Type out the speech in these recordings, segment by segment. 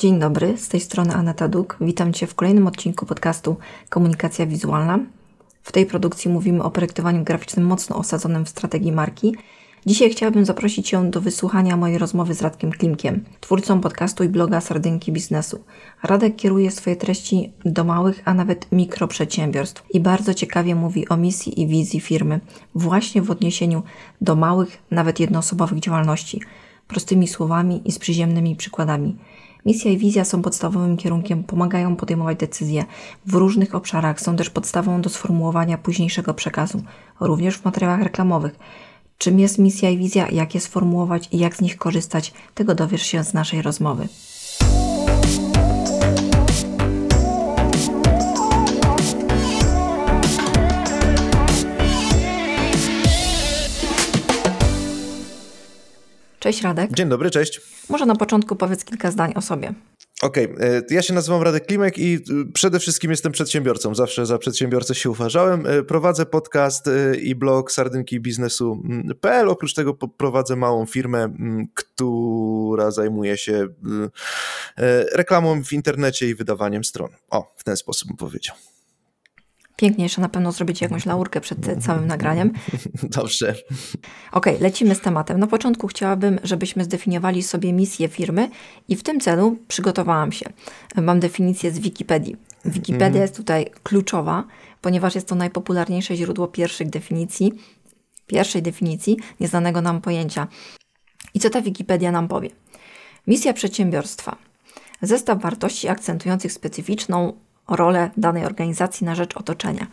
Dzień dobry, z tej strony Aneta Duk. Witam Cię w kolejnym odcinku podcastu Komunikacja Wizualna. W tej produkcji mówimy o projektowaniu graficznym mocno osadzonym w strategii marki. Dzisiaj chciałabym zaprosić Cię do wysłuchania mojej rozmowy z Radkiem Klimkiem, twórcą podcastu i bloga Sardynki Biznesu. Radek kieruje swoje treści do małych, a nawet mikroprzedsiębiorstw i bardzo ciekawie mówi o misji i wizji firmy, właśnie w odniesieniu do małych, nawet jednoosobowych działalności, prostymi słowami i z przyziemnymi przykładami. Misja i wizja są podstawowym kierunkiem, pomagają podejmować decyzje w różnych obszarach, są też podstawą do sformułowania późniejszego przekazu, również w materiałach reklamowych. Czym jest misja i wizja, jak je sformułować i jak z nich korzystać, tego dowiesz się z naszej rozmowy. Cześć Radek. Dzień dobry, cześć. Może na początku powiedz kilka zdań o sobie. Okej, okay. ja się nazywam Radek Klimek i y, przede wszystkim jestem przedsiębiorcą. Zawsze za przedsiębiorcę się uważałem. Y, prowadzę podcast y, i blog sardynki biznesu.pl. Oprócz tego prowadzę małą firmę, mm, która zajmuje się reklamą w internecie i wydawaniem stron. O, w ten sposób bym powiedział piękniejsze na pewno zrobić jakąś laurkę przed całym nagraniem. Dobrze. Ok, lecimy z tematem. Na początku chciałabym, żebyśmy zdefiniowali sobie misję firmy i w tym celu przygotowałam się. Mam definicję z Wikipedii. Wikipedia mhm. jest tutaj kluczowa, ponieważ jest to najpopularniejsze źródło pierwszych definicji, pierwszej definicji nieznanego nam pojęcia. I co ta Wikipedia nam powie? Misja przedsiębiorstwa. Zestaw wartości akcentujących specyficzną rolę danej organizacji na rzecz otoczenia,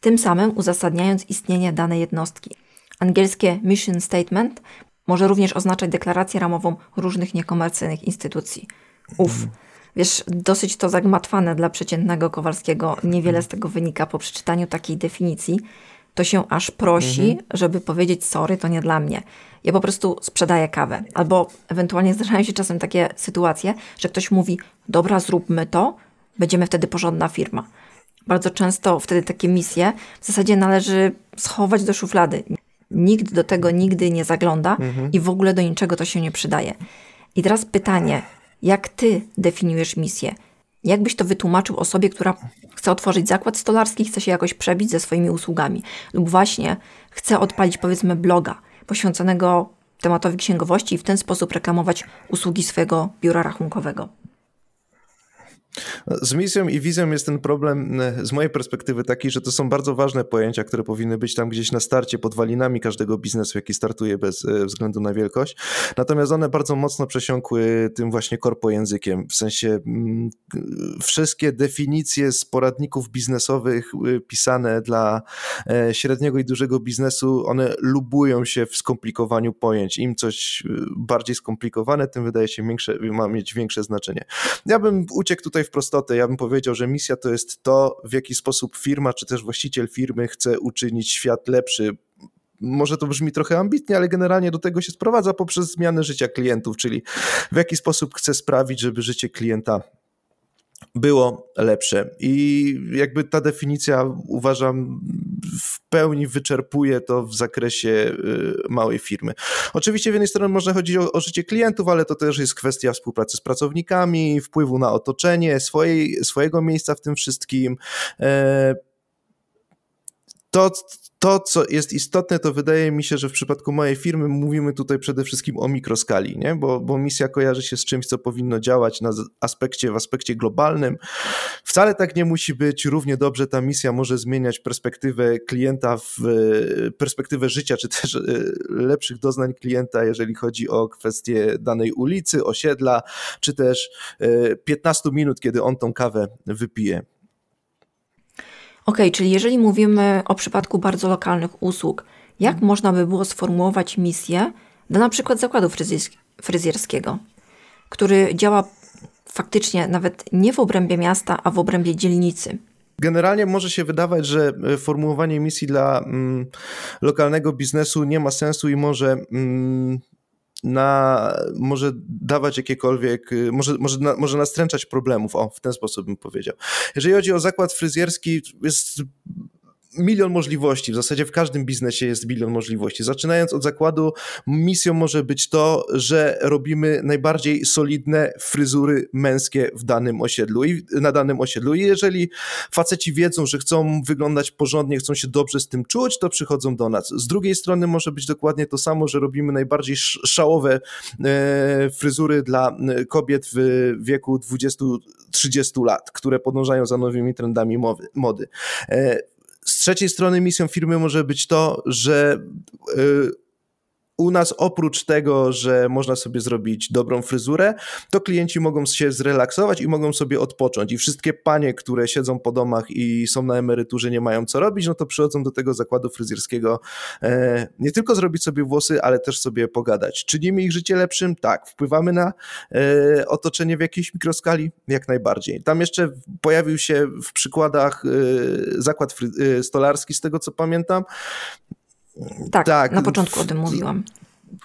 tym samym uzasadniając istnienie danej jednostki. Angielskie mission statement może również oznaczać deklarację ramową różnych niekomercyjnych instytucji. Uf, wiesz, dosyć to zagmatwane dla przeciętnego Kowalskiego. Niewiele z tego wynika po przeczytaniu takiej definicji. To się aż prosi, mhm. żeby powiedzieć sorry, to nie dla mnie. Ja po prostu sprzedaję kawę. Albo ewentualnie zdarzają się czasem takie sytuacje, że ktoś mówi, dobra, zróbmy to, Będziemy wtedy porządna firma. Bardzo często wtedy takie misje w zasadzie należy schować do szuflady. Nikt do tego nigdy nie zagląda mhm. i w ogóle do niczego to się nie przydaje. I teraz pytanie, jak ty definiujesz misję? Jak byś to wytłumaczył osobie, która chce otworzyć zakład stolarski, chce się jakoś przebić ze swoimi usługami, lub właśnie chce odpalić powiedzmy bloga poświęconego tematowi księgowości i w ten sposób reklamować usługi swojego biura rachunkowego? Z misją i wizją jest ten problem e, z mojej perspektywy taki, że to są bardzo ważne pojęcia, które powinny być tam gdzieś na starcie podwalinami każdego biznesu, jaki startuje bez e, względu na wielkość. Natomiast one bardzo mocno przesiąkły tym właśnie korpojęzykiem. W sensie mm, wszystkie definicje z poradników biznesowych e, pisane dla średniego i dużego biznesu, one lubują się w skomplikowaniu pojęć. Im coś bardziej skomplikowane, tym wydaje się większe, ma mieć większe znaczenie. Ja bym uciekł tutaj w prostotę, ja bym powiedział, że misja to jest to, w jaki sposób firma, czy też właściciel firmy chce uczynić świat lepszy, może to brzmi trochę ambitnie, ale generalnie do tego się sprowadza poprzez zmianę życia klientów, czyli w jaki sposób chce sprawić, żeby życie klienta było lepsze. I jakby ta definicja uważam w pełni wyczerpuje to w zakresie y, małej firmy. Oczywiście z jednej strony można chodzić o, o życie klientów, ale to też jest kwestia współpracy z pracownikami, wpływu na otoczenie, swojej, swojego miejsca w tym wszystkim. E, to, to, co jest istotne, to wydaje mi się, że w przypadku mojej firmy mówimy tutaj przede wszystkim o mikroskali, nie? Bo, bo misja kojarzy się z czymś, co powinno działać na aspekcie, w aspekcie globalnym. Wcale tak nie musi być. Równie dobrze ta misja może zmieniać perspektywę klienta, w perspektywę życia, czy też e, lepszych doznań klienta, jeżeli chodzi o kwestie danej ulicy, osiedla, czy też 15 e, minut, kiedy on tą kawę wypije. Ok, czyli jeżeli mówimy o przypadku bardzo lokalnych usług, jak mhm. można by było sformułować misję dla na przykład zakładu fryzjerskiego, który działa faktycznie nawet nie w obrębie miasta, a w obrębie dzielnicy? Generalnie może się wydawać, że e, formułowanie misji dla mm, lokalnego biznesu nie ma sensu i może mm, na, może dawać jakiekolwiek, y, może, może, na, może nastręczać problemów, o, w ten sposób bym powiedział. Jeżeli chodzi o zakład fryzjerski, jest milion możliwości. W zasadzie w każdym biznesie jest milion możliwości. Zaczynając od zakładu, misją może być to, że robimy najbardziej solidne fryzury męskie w danym osiedlu i na danym osiedlu. I jeżeli faceci wiedzą, że chcą wyglądać porządnie, chcą się dobrze z tym czuć, to przychodzą do nas. Z drugiej strony może być dokładnie to samo, że robimy najbardziej szałowe e, fryzury dla e, kobiet w wieku 20-30 lat, które podążają za nowymi trendami mody. Trzeciej strony misją firmy może być to, że y, u nas oprócz tego, że można sobie zrobić dobrą fryzurę, to klienci mogą się zrelaksować i mogą sobie odpocząć. I wszystkie panie, które siedzą po domach i są na emeryturze, nie mają co robić, no to przychodzą do tego zakładu fryzjerskiego e, nie tylko zrobić sobie włosy, ale też sobie pogadać. Czynimy ich życie lepszym? Tak. Wpływamy na e, otoczenie w jakiejś mikroskali? Jak najbardziej. Tam jeszcze pojawił się w przykładach e, zakład e, stolarski, z tego co pamiętam. Tak, tak, na początku o tym mówiłam.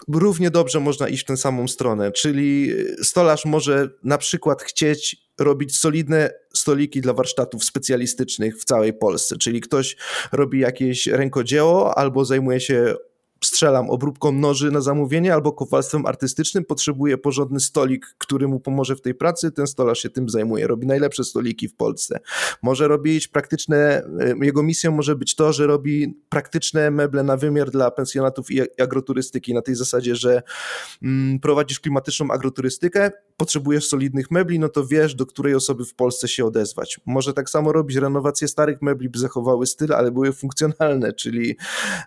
Równie dobrze można iść w tę samą stronę, czyli stolarz może na przykład chcieć robić solidne stoliki dla warsztatów specjalistycznych w całej Polsce, czyli ktoś robi jakieś rękodzieło albo zajmuje się strzelam obróbką noży na zamówienie albo kowalstwem artystycznym, potrzebuje porządny stolik, który mu pomoże w tej pracy, ten stolarz się tym zajmuje, robi najlepsze stoliki w Polsce. Może robić praktyczne, e, jego misją może być to, że robi praktyczne meble na wymiar dla pensjonatów i agroturystyki, na tej zasadzie, że mm, prowadzisz klimatyczną agroturystykę, potrzebujesz solidnych mebli, no to wiesz, do której osoby w Polsce się odezwać. Może tak samo robić renowację starych mebli, by zachowały styl, ale były funkcjonalne, czyli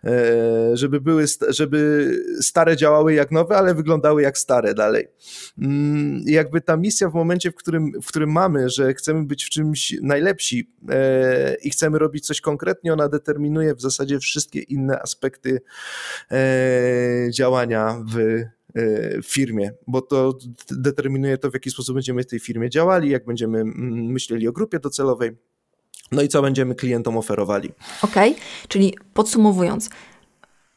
e, żeby były żeby stare działały jak nowe, ale wyglądały jak stare dalej. Mm, jakby ta misja w momencie, w którym, w którym mamy, że chcemy być w czymś najlepsi e, i chcemy robić coś konkretnie, ona determinuje w zasadzie wszystkie inne aspekty e, działania w e, firmie, bo to determinuje to, w jaki sposób będziemy w tej firmie działali, jak będziemy mm, myśleli o grupie docelowej, no i co będziemy klientom oferowali. Okej, okay, czyli podsumowując,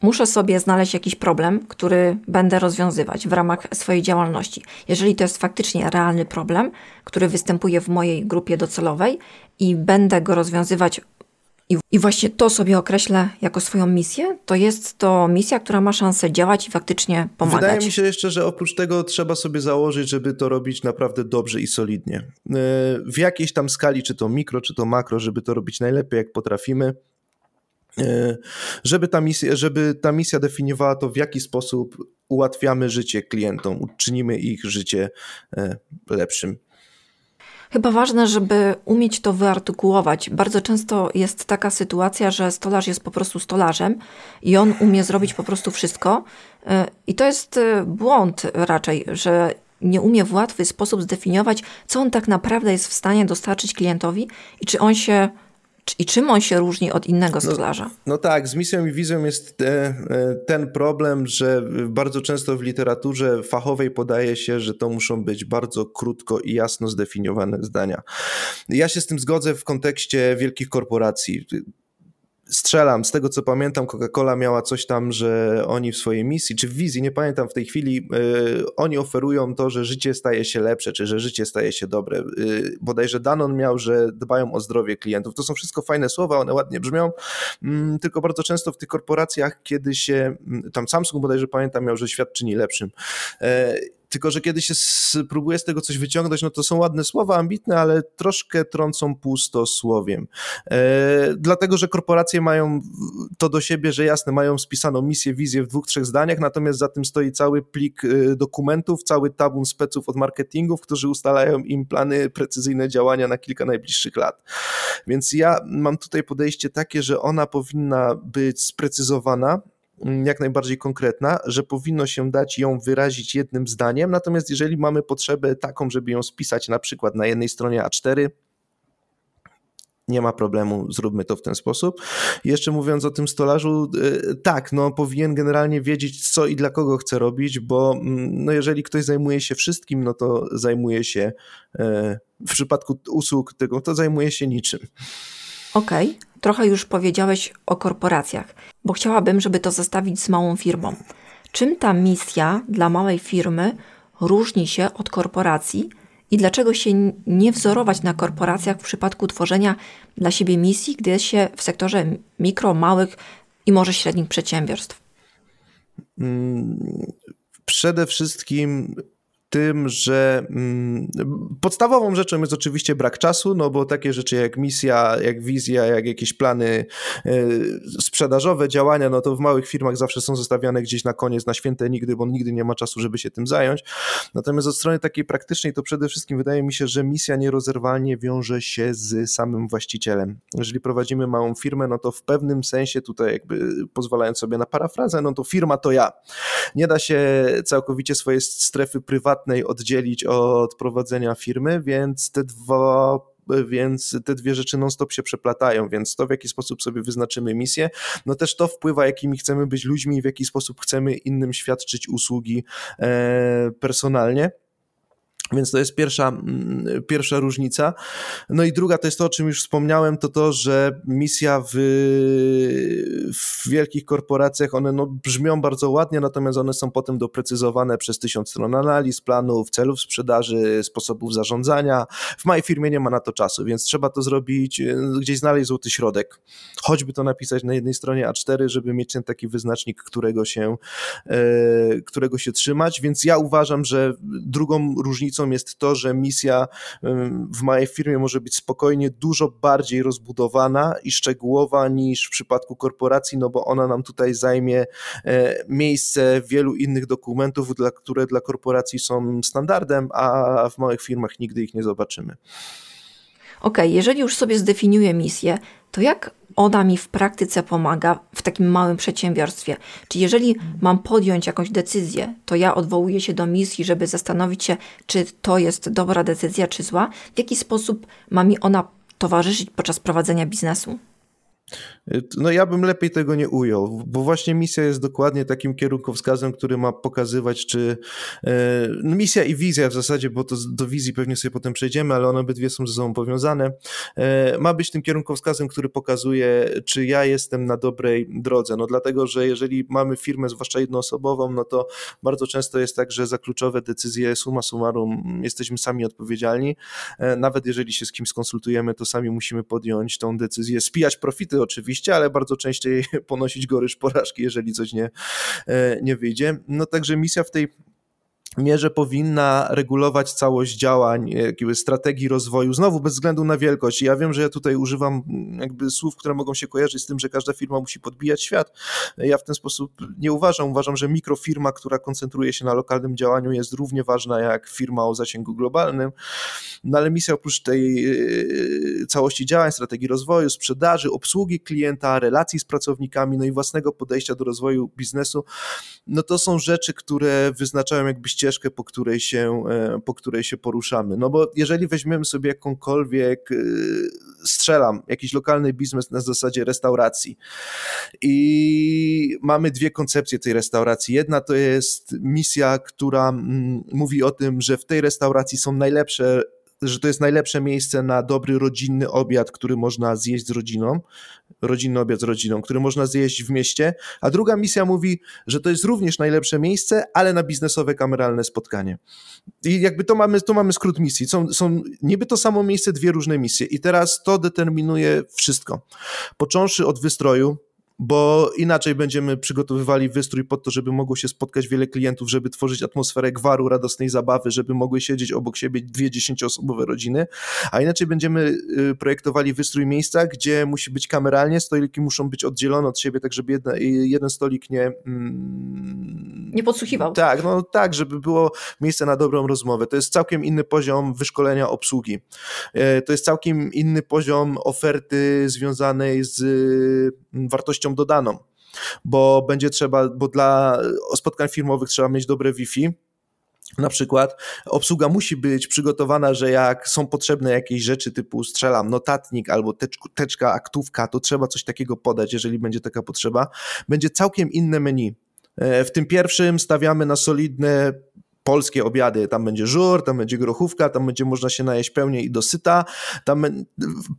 Muszę sobie znaleźć jakiś problem, który będę rozwiązywać w ramach swojej działalności. Jeżeli to jest faktycznie realny problem, który występuje w mojej grupie docelowej i będę go rozwiązywać i, i właśnie to sobie określę jako swoją misję, to jest to misja, która ma szansę działać i faktycznie pomagać. Wydaje mi się jeszcze, że oprócz tego trzeba sobie założyć, żeby to robić naprawdę dobrze i solidnie. E, w jakiejś tam skali, czy to mikro, czy to makro, żeby to robić najlepiej, jak potrafimy żeby ta, misja, żeby ta misja definiowała to, w jaki sposób ułatwiamy życie klientom, uczynimy ich życie e, lepszym. Chyba ważne, żeby umieć to wyartykułować. Bardzo często jest taka sytuacja, że stolarz jest po prostu stolarzem i on umie zrobić po prostu wszystko. E, I to jest błąd raczej, że nie umie w łatwy sposób zdefiniować, co on tak naprawdę jest w stanie dostarczyć klientowi i czy on się i czym on się różni od innego no, stolarza? No, no tak, z misją i wizją jest te, e, ten problem, że bardzo często w literaturze fachowej podaje się, że to muszą być bardzo krótko i jasno zdefiniowane zdania. Ja się z tym zgodzę w kontekście wielkich korporacji strzelam, z tego co pamiętam, Coca-Cola miała coś tam, że oni w swojej misji, czy w wizji, nie pamiętam w tej chwili, yy, oni oferują to, że życie staje się lepsze, czy że życie staje się dobre. Yy, bodajże Danon miał, że dbają o zdrowie klientów. To są wszystko fajne słowa, one ładnie brzmią, yy, tylko bardzo często w tych korporacjach, kiedy się, mm, tam Samsung bodajże pamiętam miał, że świat czyni lepszym. Yy, tylko, że kiedy się próbuje z tego coś wyciągnąć, no to są ładne słowa, ambitne, ale troszkę trącą pustosłowiem. E, dlatego, że korporacje mają to do siebie, że jasne, mają spisaną misję, wizję w dwóch, trzech zdaniach, natomiast za tym stoi cały plik e, dokumentów, cały tabun speców od marketingów, którzy ustalają im plany, precyzyjne działania na kilka najbliższych lat. Więc ja mam tutaj podejście takie, że ona powinna być sprecyzowana, jak najbardziej konkretna, że powinno się dać ją wyrazić jednym zdaniem, natomiast jeżeli mamy potrzebę taką, żeby ją spisać na przykład na jednej stronie A4, nie ma problemu, zróbmy to w ten sposób. jeszcze mówiąc o tym stolarzu, y, tak, no powinien generalnie wiedzieć, co i dla kogo chce robić, bo mm, no jeżeli ktoś zajmuje się wszystkim, no to zajmuje się y, w przypadku usług tego, to zajmuje się niczym. Okej, okay. trochę już powiedziałeś o korporacjach, bo chciałabym, żeby to zestawić z małą firmą. Czym ta misja dla małej firmy różni się od korporacji i dlaczego się nie wzorować na korporacjach w przypadku tworzenia dla siebie misji, gdy jest się w sektorze mikro, małych i może średnich przedsiębiorstw? Mm, przede wszystkim tym, że mm, podstawową rzeczą jest oczywiście brak czasu, no bo takie rzeczy jak misja, jak wizja, jak jakieś plany y, sprzedażowe, działania, no to w małych firmach zawsze są zostawiane gdzieś na koniec, na święte nigdy, bo nigdy nie ma czasu, żeby się tym zająć. Natomiast od strony takiej praktycznej to przede wszystkim wydaje mi się, że misja nierozerwalnie wiąże się z samym właścicielem. Jeżeli prowadzimy małą firmę, no to w pewnym sensie tutaj jakby pozwalając sobie na parafrazę, no to firma to ja. Nie da się całkowicie swojej strefy prywatnej prywatnej oddzielić od prowadzenia firmy, więc te dwa więc te dwie rzeczy non-stop się przeplatają, więc to w jaki sposób sobie wyznaczymy misję, no też to wpływa, jakimi chcemy być ludźmi i w jaki sposób chcemy innym świadczyć usługi e, personalnie. Więc to jest pierwsza, mm, pierwsza różnica. No i druga to jest to, o czym już wspomniałem, to to, że misja w, w wielkich korporacjach, one no, brzmią bardzo ładnie, natomiast one są potem doprecyzowane przez tysiąc stron analiz, planów, celów sprzedaży, sposobów zarządzania. W mojej firmie nie ma na to czasu, więc trzeba to zrobić, e, gdzieś znaleźć złoty środek. Choćby to napisać na jednej stronie A4, żeby mieć ten taki wyznacznik, którego się, e, którego się trzymać, więc ja uważam, że drugą różnicą różnicą jest to, że misja w mojej firmie może być spokojnie dużo bardziej rozbudowana i szczegółowa niż w przypadku korporacji, no bo ona nam tutaj zajmie e, miejsce wielu innych dokumentów, które dla korporacji są standardem, a w małych firmach nigdy ich nie zobaczymy. Okay, jeżeli już sobie zdefiniuję misję, to jak ona mi w praktyce pomaga w takim małym przedsiębiorstwie? Czy jeżeli mam podjąć jakąś decyzję, to ja odwołuję się do misji, żeby zastanowić się, czy to jest dobra decyzja, czy zła? W jaki sposób ma mi ona towarzyszyć podczas prowadzenia biznesu? No ja bym lepiej tego nie ujął, bo właśnie misja jest dokładnie takim kierunkowskazem, który ma pokazywać, czy e, no misja i wizja w zasadzie, bo to do wizji pewnie sobie potem przejdziemy, ale one obydwie są ze sobą powiązane, e, ma być tym kierunkowskazem, który pokazuje, czy ja jestem na dobrej drodze. No dlatego, że jeżeli mamy firmę, zwłaszcza jednoosobową, no to bardzo często jest tak, że za kluczowe decyzje suma summarum jesteśmy sami odpowiedzialni. E, nawet jeżeli się z kimś skonsultujemy, to sami musimy podjąć tą decyzję, spijać profity oczywiście, ale bardzo częściej ponosić goryż porażki, jeżeli coś nie, e, nie wyjdzie. No także misja w tej mierze powinna regulować całość działań, jakby strategii rozwoju, znowu bez względu na wielkość. Ja wiem, że ja tutaj używam jakby słów, które mogą się kojarzyć z tym, że każda firma musi podbijać świat. Ja w ten sposób nie uważam. Uważam, że mikrofirma, która koncentruje się na lokalnym działaniu jest równie ważna jak firma o zasięgu globalnym. No ale misja oprócz tej yy, całości działań, strategii rozwoju, sprzedaży, obsługi klienta, relacji z pracownikami, no i własnego podejścia do rozwoju biznesu, no to są rzeczy, które wyznaczają jakby ścieżkę, po której się, e, po której się poruszamy. No bo jeżeli weźmiemy sobie jakąkolwiek, e, strzelam, jakiś lokalny biznes na zasadzie restauracji i mamy dwie koncepcje tej restauracji. Jedna to jest misja, która mm, mówi o tym, że w tej restauracji są najlepsze że to jest najlepsze miejsce na dobry rodzinny obiad, który można zjeść z rodziną, rodzinny obiad z rodziną, który można zjeść w mieście, a druga misja mówi, że to jest również najlepsze miejsce, ale na biznesowe, kameralne spotkanie. I jakby to mamy, to mamy skrót misji. Są, są niby to samo miejsce, dwie różne misje i teraz to determinuje wszystko. Począwszy od wystroju, bo inaczej będziemy przygotowywali wystrój pod to, żeby mogło się spotkać wiele klientów, żeby tworzyć atmosferę gwaru, radosnej zabawy, żeby mogły siedzieć obok siebie dwie dziesięcioosobowe rodziny, a inaczej będziemy y, projektowali wystrój miejsca, gdzie musi być kameralnie, stoliki muszą być oddzielone od siebie, tak żeby jedna, jeden stolik nie... Mm, nie podsłuchiwał. Tak, no tak, żeby było miejsce na dobrą rozmowę. To jest całkiem inny poziom wyszkolenia obsługi. E, to jest całkiem inny poziom oferty związanej z mm, wartością wartością dodaną, bo będzie trzeba, bo dla spotkań firmowych trzeba mieć dobre Wi-Fi, na przykład obsługa musi być przygotowana, że jak są potrzebne jakieś rzeczy typu strzelam, notatnik albo teczku, teczka, aktówka, to trzeba coś takiego podać, jeżeli będzie taka potrzeba. Będzie całkiem inne menu. E, w tym pierwszym stawiamy na solidne polskie obiady. Tam będzie żur, tam będzie grochówka, tam będzie można się najeść pełnie i dosyta. Tam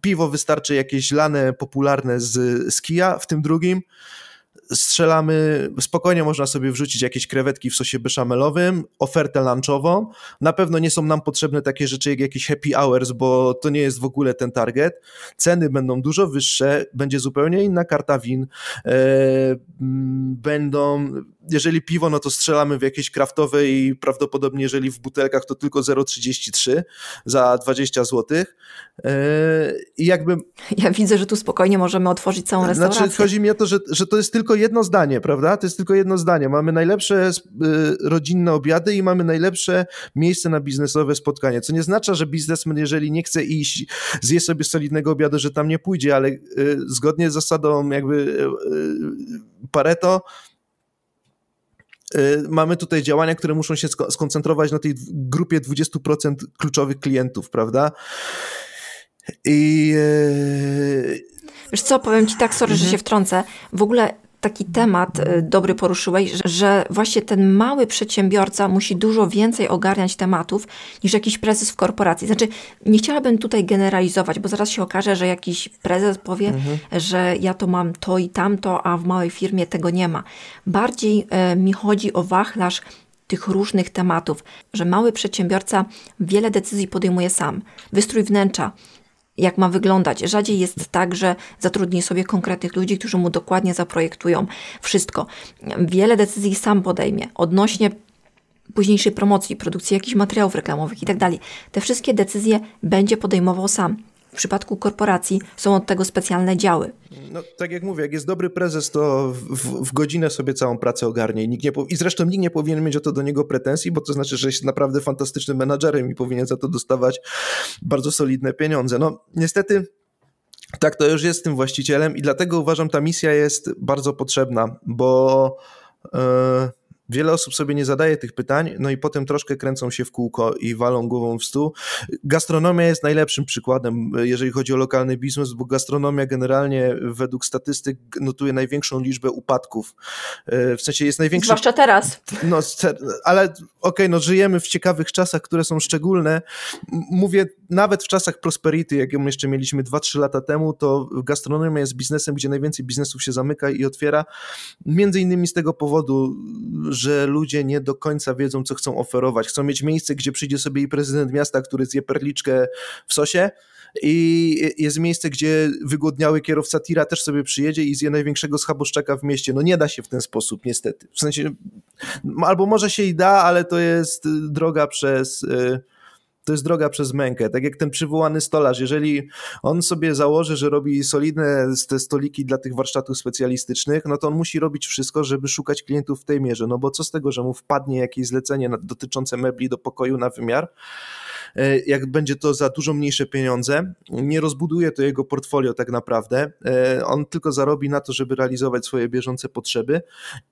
piwo wystarczy jakieś lane popularne z, z kija. W tym drugim strzelamy, spokojnie można sobie wrzucić jakieś krewetki w sosie beszamelowym, ofertę lunchową. Na pewno nie są nam potrzebne takie rzeczy jak jakieś happy hours, bo to nie jest w ogóle ten target. Ceny będą dużo wyższe, będzie zupełnie inna karta win. E, będą, jeżeli piwo, no to strzelamy w jakieś kraftowe i prawdopodobnie jeżeli w butelkach to tylko 0,33 za 20 zł. E, I jakby... Ja widzę, że tu spokojnie możemy otworzyć całą znaczy, restaurację. Znaczy, chodzi mi o to, że, że to jest tylko jedno zdanie, prawda? To jest tylko jedno zdanie. Mamy najlepsze e, rodzinne obiady i mamy najlepsze miejsce na biznesowe spotkanie, co nie znaczy, że biznesmen, jeżeli nie chce iść, zje sobie solidnego obiadu, że tam nie pójdzie, ale zgodnie z zasadą jakby Pareto, mamy tutaj działania, które muszą się skoncentrować na tej grupie 20% kluczowych klientów, prawda? I. Y, Wiesz co, powiem ci tak, sorry, mhm. że się wtrącę. W ogóle taki temat y, dobry poruszyłeś, że, właśnie ten mały przedsiębiorca musi dużo więcej ogarniać tematów niż jakiś prezes w korporacji. Znaczy, nie chciałabym tutaj generalizować, bo zaraz się okaże, że jakiś prezes powie, mhm. że ja to mam to i tamto, a w małej firmie tego nie ma. Bardziej e, mi chodzi o wachlarz tych różnych tematów, że mały przedsiębiorca wiele decyzji podejmuje sam. Wystrój wnętrza, jak ma wyglądać. Rzadziej jest tak, że zatrudni sobie konkretnych ludzi, którzy mu dokładnie zaprojektują wszystko. Wiele decyzji sam podejmie odnośnie późniejszej promocji, produkcji jakichś materiałów reklamowych itd. Tak Te wszystkie decyzje będzie podejmował sam. W przypadku korporacji są od tego specjalne działy. No, tak jak mówię, jak jest dobry prezes, to w, w godzinę sobie całą pracę ogarnie. I, nikt nie, I zresztą nikt nie powinien mieć o to do niego pretensji, bo to znaczy, że jest naprawdę fantastycznym menadżerem i powinien za to dostawać bardzo solidne pieniądze. No, niestety tak, to już jest tym właścicielem i dlatego uważam, ta misja jest bardzo potrzebna, bo. Yy, Wiele osób sobie nie zadaje tych pytań, no i potem troszkę kręcą się w kółko i walą głową w stół. Gastronomia jest najlepszym przykładem, jeżeli chodzi o lokalny biznes, bo gastronomia generalnie według statystyk notuje największą liczbę upadków. E, w sensie jest największa. Zwłaszcza teraz. No, ale okej, okay, no żyjemy w ciekawych czasach, które są szczególne. Mówię nawet w czasach prosperity, jak ją jeszcze mieliśmy 2-3 lata temu, to gastronomia jest biznesem, gdzie najwięcej biznesów się zamyka i otwiera. Między innymi z tego powodu, że ludzie nie do końca wiedzą, co chcą oferować. Chcą mieć miejsce, gdzie przyjdzie sobie i prezydent miasta, który zje perliczkę w sosie, i jest miejsce, gdzie wygłodniały kierowca tira też sobie przyjedzie i zje największego schaboszczaka w mieście. No nie da się w ten sposób, niestety. W sensie, albo może się i da, ale to jest droga przez y, to jest droga przez mękę. Tak jak ten przywołany stolarz, jeżeli on sobie założy, że robi solidne te stoliki dla tych warsztatów specjalistycznych, no to on musi robić wszystko, żeby szukać klientów w tej mierze. No bo co z tego, że mu wpadnie jakieś zlecenie dotyczące mebli do pokoju na wymiar, jak będzie to za dużo mniejsze pieniądze, nie rozbuduje to jego portfolio tak naprawdę. E, on tylko zarobi na to, żeby realizować swoje bieżące potrzeby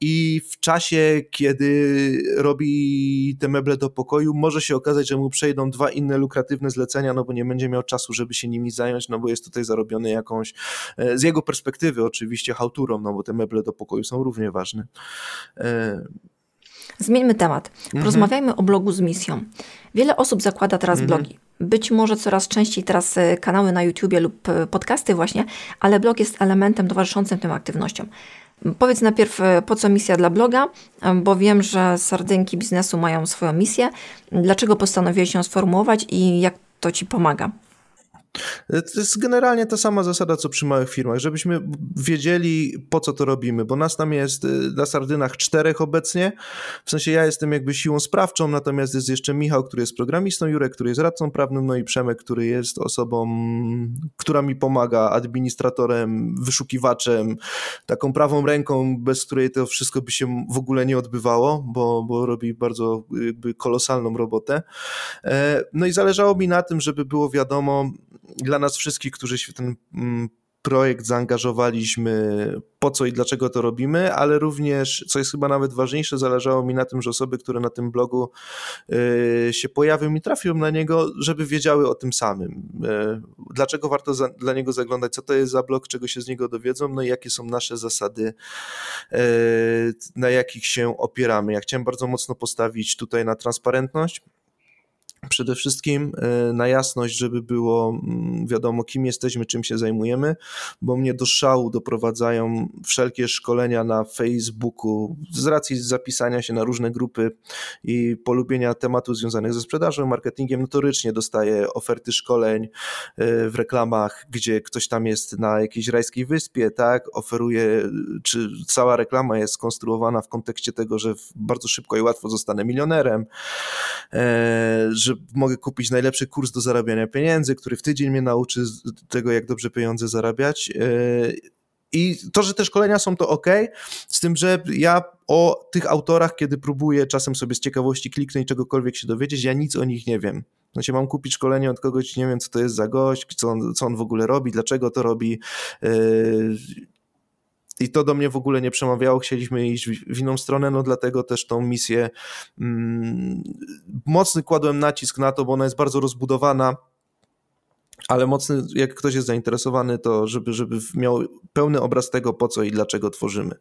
i w czasie, kiedy robi te meble do pokoju, może się okazać, że mu przejdą dwa inne lukratywne zlecenia, no bo nie będzie miał czasu, żeby się nimi zająć, no bo jest tutaj zarobiony jakąś, e, z jego perspektywy oczywiście, hałturą, no bo te meble do pokoju są równie ważne. Zmieńmy temat. Mhm. Porozmawiajmy o blogu z misją. Wiele osób zakłada teraz mhm. blogi. Być może coraz częściej teraz e, kanały na YouTubie lub e, podcasty właśnie, ale blog jest elementem towarzyszącym tym aktywnościom. Powiedz najpierw, e, po co misja dla bloga, bo wiem, że sardynki biznesu mają swoją misję. Dlaczego postanowiłeś ją sformułować i jak to Ci pomaga? To jest generalnie ta sama zasada, co przy małych firmach, żebyśmy wiedzieli, po co to robimy, bo nas tam jest y, na Sardynach czterech obecnie, w sensie ja jestem jakby siłą sprawczą, natomiast jest jeszcze Michał, który jest programistą, Jurek, który jest radcą prawnym, no i Przemek, który jest osobą, która mi pomaga, administratorem, wyszukiwaczem, taką prawą ręką, bez której to wszystko by się w ogóle nie odbywało, bo, bo robi bardzo jakby kolosalną robotę. E, no i zależało mi na tym, żeby było wiadomo, dla nas wszystkich, którzy się w ten mm, projekt zaangażowaliśmy, po co i dlaczego to robimy, ale również, co jest chyba nawet ważniejsze, zależało mi na tym, że osoby, które na tym blogu y, się pojawią i trafią na niego, żeby wiedziały o tym samym. Y, dlaczego warto za, dla niego zaglądać, co to jest za blog, czego się z niego dowiedzą, no i jakie są nasze zasady, y, na jakich się opieramy. Ja chciałem bardzo mocno postawić tutaj na transparentność, Przede wszystkim e, na jasność, żeby było mm, wiadomo, kim jesteśmy, czym się zajmujemy, bo mnie do szału doprowadzają wszelkie szkolenia na Facebooku z racji zapisania się na różne grupy i polubienia tematów związanych ze sprzedażą, marketingiem. Notorycznie dostaję oferty szkoleń e, w reklamach, gdzie ktoś tam jest na jakiejś rajskiej wyspie, tak, oferuje, czy cała reklama jest skonstruowana w kontekście tego, że bardzo szybko i łatwo zostanę milionerem, e, że mogę kupić najlepszy kurs do zarabiania pieniędzy, który w tydzień mnie nauczy tego, jak dobrze pieniądze zarabiać. E, I to, że te szkolenia są to ok, z tym, że ja o tych autorach, kiedy próbuję czasem sobie z ciekawości kliknąć czegokolwiek się dowiedzieć, ja nic o nich nie wiem. Znaczy mam kupić szkolenie od kogoś, nie wiem co to jest za gość, co on, co on w ogóle robi, dlaczego to robi. I to do mnie w ogóle nie przemawiało, chcieliśmy iść w inną stronę, no dlatego też tą misję mm, mocny kładłem nacisk na to, bo ona jest bardzo rozbudowana, ale mocny, jak ktoś jest zainteresowany, to żeby, żeby miał pełny obraz tego, po co i dlaczego tworzymy.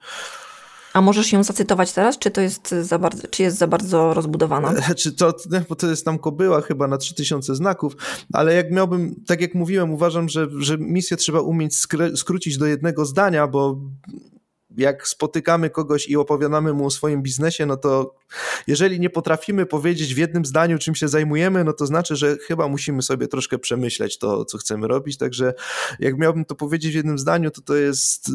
A możesz ją zacytować teraz, czy to jest za bardzo, czy jest za bardzo rozbudowana? Czy to, bo to jest tam kobyła chyba na 3000 znaków, ale jak miałbym, tak jak mówiłem, uważam, że, że misję trzeba umieć skrócić do jednego zdania, bo jak spotykamy kogoś i opowiadamy mu o swoim biznesie, no to jeżeli nie potrafimy powiedzieć w jednym zdaniu, czym się zajmujemy, no to znaczy, że chyba musimy sobie troszkę przemyśleć to, co chcemy robić. Także jak miałbym to powiedzieć w jednym zdaniu, to to jest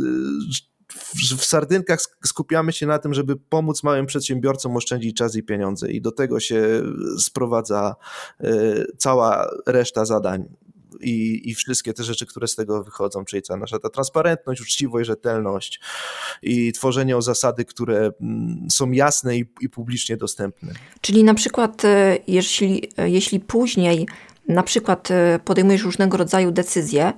w sardynkach skupiamy się na tym, żeby pomóc małym przedsiębiorcom oszczędzić czas i pieniądze i do tego się sprowadza e, cała reszta zadań. I, i wszystkie te rzeczy, które z tego wychodzą, czyli cała nasza ta transparentność, uczciwość, rzetelność i tworzenie o zasady, które mm, są jasne i, i publicznie dostępne. Czyli na przykład, e, jeśli, e, jeśli później na przykład podejmujesz różnego rodzaju decyzje,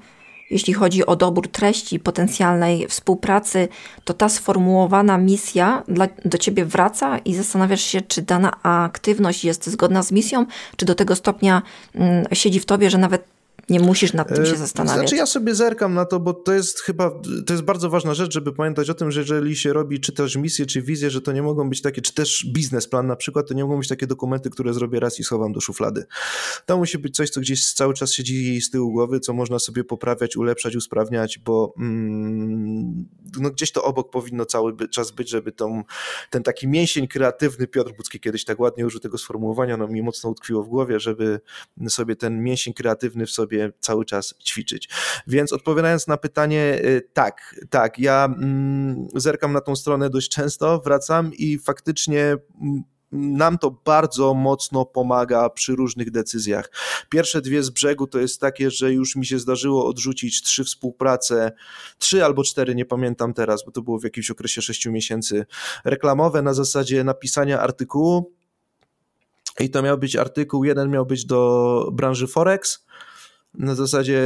jeśli chodzi o dobór treści potencjalnej współpracy, to ta sformułowana misja dla, do ciebie wraca i zastanawiasz się, czy dana aktywność jest zgodna z misją, czy do tego stopnia mm, siedzi w tobie, że nawet nie musisz nad tym się e, zastanawiać. Znaczy ja sobie zerkam na to, bo to jest chyba, to jest bardzo ważna rzecz, żeby pamiętać o tym, że jeżeli się robi czy też misję, czy wizję, że to nie mogą być takie, czy też biznesplan na przykład, to nie mogą być takie dokumenty, które zrobię raz i schowam do szuflady. To musi być coś, co gdzieś cały czas siedzi z tyłu głowy, co można sobie poprawiać, ulepszać, usprawniać, bo mm, no gdzieś to obok powinno cały czas być, żeby tą, ten taki mięsień kreatywny, Piotr Budzki kiedyś tak ładnie użył tego sformułowania, no mi mocno utkwiło w głowie, żeby sobie ten mięsień kreatywny w sobie sobie cały czas ćwiczyć. Więc odpowiadając na pytanie, y, tak, tak, ja mm, zerkam na tą stronę dość często, wracam i faktycznie mm, nam to bardzo mocno pomaga przy różnych decyzjach. Pierwsze dwie z brzegu to jest takie, że już mi się zdarzyło odrzucić trzy współprace, trzy albo cztery, nie pamiętam teraz, bo to było w jakimś okresie sześciu miesięcy, reklamowe na zasadzie napisania artykułu. I to miał być artykuł, jeden miał być do branży Forex, na zasadzie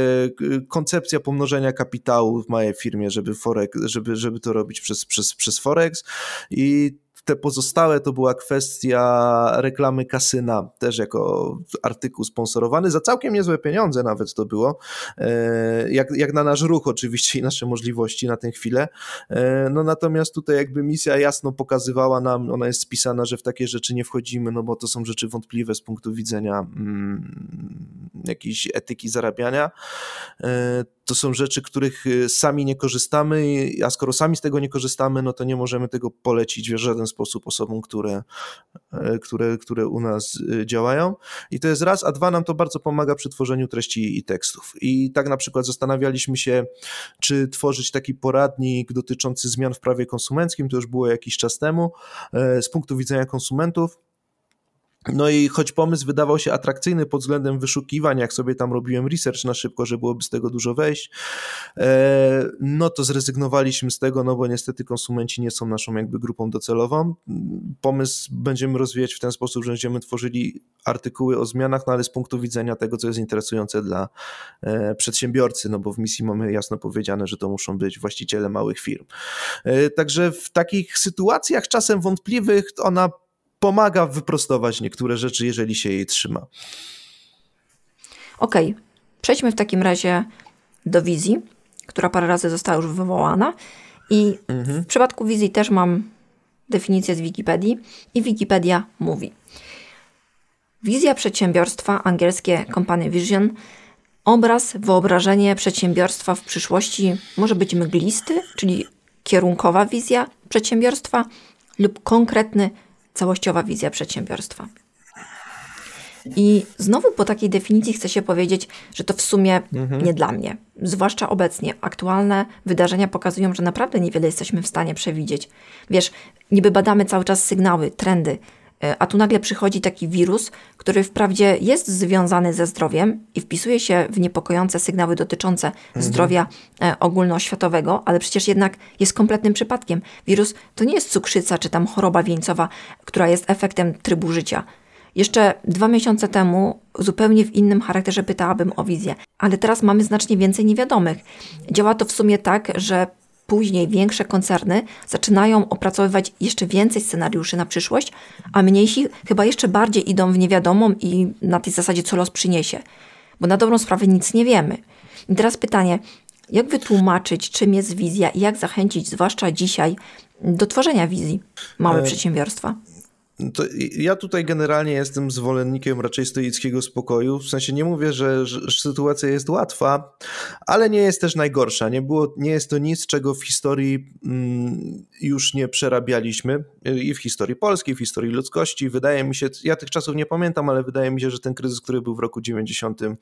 koncepcja pomnożenia kapitału w mojej firmie, żeby, Forex, żeby, żeby to robić przez, przez, przez Forex i te pozostałe to była kwestia reklamy kasyna, też jako artykuł sponsorowany, za całkiem niezłe pieniądze nawet to było, e, jak, jak na nasz ruch oczywiście i nasze możliwości na tę chwilę. E, no natomiast tutaj jakby misja jasno pokazywała nam, ona jest spisana, że w takie rzeczy nie wchodzimy, no bo to są rzeczy wątpliwe z punktu widzenia mm, jakiejś etyki zarabiania. To są rzeczy, których y, sami nie korzystamy, a skoro sami z tego nie korzystamy, no to nie możemy tego polecić w żaden sposób osobom, które, e, które, które u nas y, działają. I to jest raz, a dwa nam to bardzo pomaga przy tworzeniu treści i tekstów. I tak na przykład zastanawialiśmy się, czy tworzyć taki poradnik dotyczący zmian w prawie konsumenckim, to już było jakiś czas temu, e, z punktu widzenia konsumentów no i choć pomysł wydawał się atrakcyjny pod względem wyszukiwań, jak sobie tam robiłem research na szybko, że byłoby z tego dużo wejść, e, no to zrezygnowaliśmy z tego, no bo niestety konsumenci nie są naszą jakby grupą docelową. Pomysł będziemy rozwijać w ten sposób, że będziemy tworzyli artykuły o zmianach, no ale z punktu widzenia tego, co jest interesujące dla e, przedsiębiorcy, no bo w misji mamy jasno powiedziane, że to muszą być właściciele małych firm. E, także w takich sytuacjach czasem wątpliwych ona pomaga wyprostować niektóre rzeczy, jeżeli się jej trzyma. Okej, okay. przejdźmy w takim razie do wizji, która parę razy została już wywołana. I mhm. w przypadku wizji też mam definicję z Wikipedii i Wikipedia mówi. Wizja przedsiębiorstwa, angielskie company vision, obraz, wyobrażenie przedsiębiorstwa w przyszłości może być mglisty, czyli kierunkowa wizja przedsiębiorstwa lub konkretny, całościowa wizja przedsiębiorstwa. I znowu po takiej definicji chcę się powiedzieć, że to w sumie mhm. nie dla mnie. Zwłaszcza obecnie. Aktualne wydarzenia pokazują, że naprawdę niewiele jesteśmy w stanie przewidzieć. Wiesz, niby badamy cały czas sygnały, trendy, a tu nagle przychodzi taki wirus, który wprawdzie jest związany ze zdrowiem i wpisuje się w niepokojące sygnały dotyczące mhm. zdrowia e, ogólnoświatowego, ale przecież jednak jest kompletnym przypadkiem. Wirus to nie jest cukrzyca czy tam choroba wieńcowa, która jest efektem trybu życia. Jeszcze dwa miesiące temu zupełnie w innym charakterze pytałabym o wizję, ale teraz mamy znacznie więcej niewiadomych. Działa to w sumie tak, że później większe koncerny zaczynają opracowywać jeszcze więcej scenariuszy na przyszłość, a mniejsi chyba jeszcze bardziej idą w niewiadomą i na tej zasadzie co los przyniesie. Bo na dobrą sprawę nic nie wiemy. I teraz pytanie, jak wytłumaczyć, czym jest wizja i jak zachęcić, zwłaszcza dzisiaj, do tworzenia wizji małe e, przedsiębiorstwa? To ja tutaj generalnie jestem zwolennikiem raczej stoickiego spokoju. W sensie nie mówię, że, że, sytuacja jest łatwa, ale nie jest też najgorsza. Nie, było, nie jest to nic, czego w historii mm, już nie przerabialiśmy. I w historii polskiej, w historii ludzkości. Wydaje mi się, ja tych czasów nie pamiętam, ale wydaje mi się, że ten kryzys, który był w roku 90 e,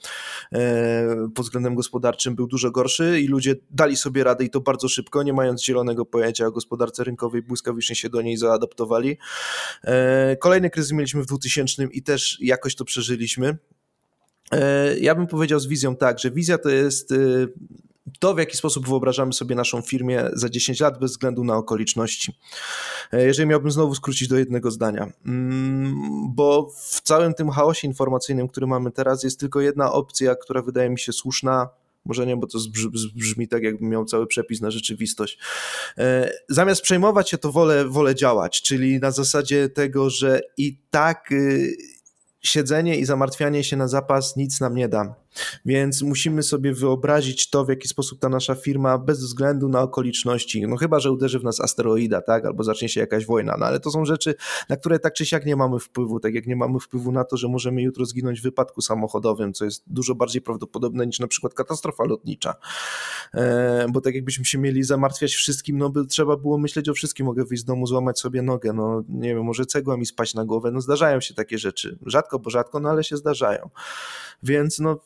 pod względem gospodarczym był dużo gorszy i ludzie dali sobie radę i to bardzo szybko, nie mając zielonego pojęcia o gospodarce rynkowej, błyskawicznie się do niej zaadaptowali. E, Kolejny kryzys mieliśmy w 2000 i też jakoś to przeżyliśmy. E, ja bym powiedział z wizją tak, że wizja to jest e, to, w jaki sposób wyobrażamy sobie naszą firmę za 10 lat, bez względu na okoliczności. E, jeżeli miałbym znowu skrócić do jednego zdania, mm, bo w całym tym chaosie informacyjnym, który mamy teraz, jest tylko jedna opcja, która wydaje mi się słuszna, może nie, bo to brzmi tak, jakbym miał cały przepis na rzeczywistość. E, zamiast przejmować się, to wolę, wolę działać, czyli na zasadzie tego, że i tak y, siedzenie i zamartwianie się na zapas nic nam nie da. Więc musimy sobie wyobrazić to, w jaki sposób ta nasza firma, bez względu na okoliczności, no chyba, że uderzy w nas asteroida, tak, albo zacznie się jakaś wojna, no ale to są rzeczy, na które tak czy siak nie mamy wpływu, tak jak nie mamy wpływu na to, że możemy jutro zginąć w wypadku samochodowym, co jest dużo bardziej prawdopodobne niż na przykład katastrofa lotnicza. E, bo tak jakbyśmy się mieli zamartwiać wszystkim, no by trzeba było myśleć o wszystkim, mogę wyjść z domu, złamać sobie nogę, no nie wiem, może cegła mi spać na głowę, no zdarzają się takie rzeczy, rzadko, bo rzadko, no ale się zdarzają. Więc no,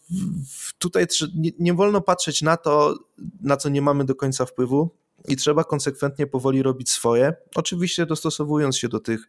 tutaj nie, nie wolno patrzeć na to, na co nie mamy do końca wpływu, i trzeba konsekwentnie powoli robić swoje, oczywiście dostosowując się do tych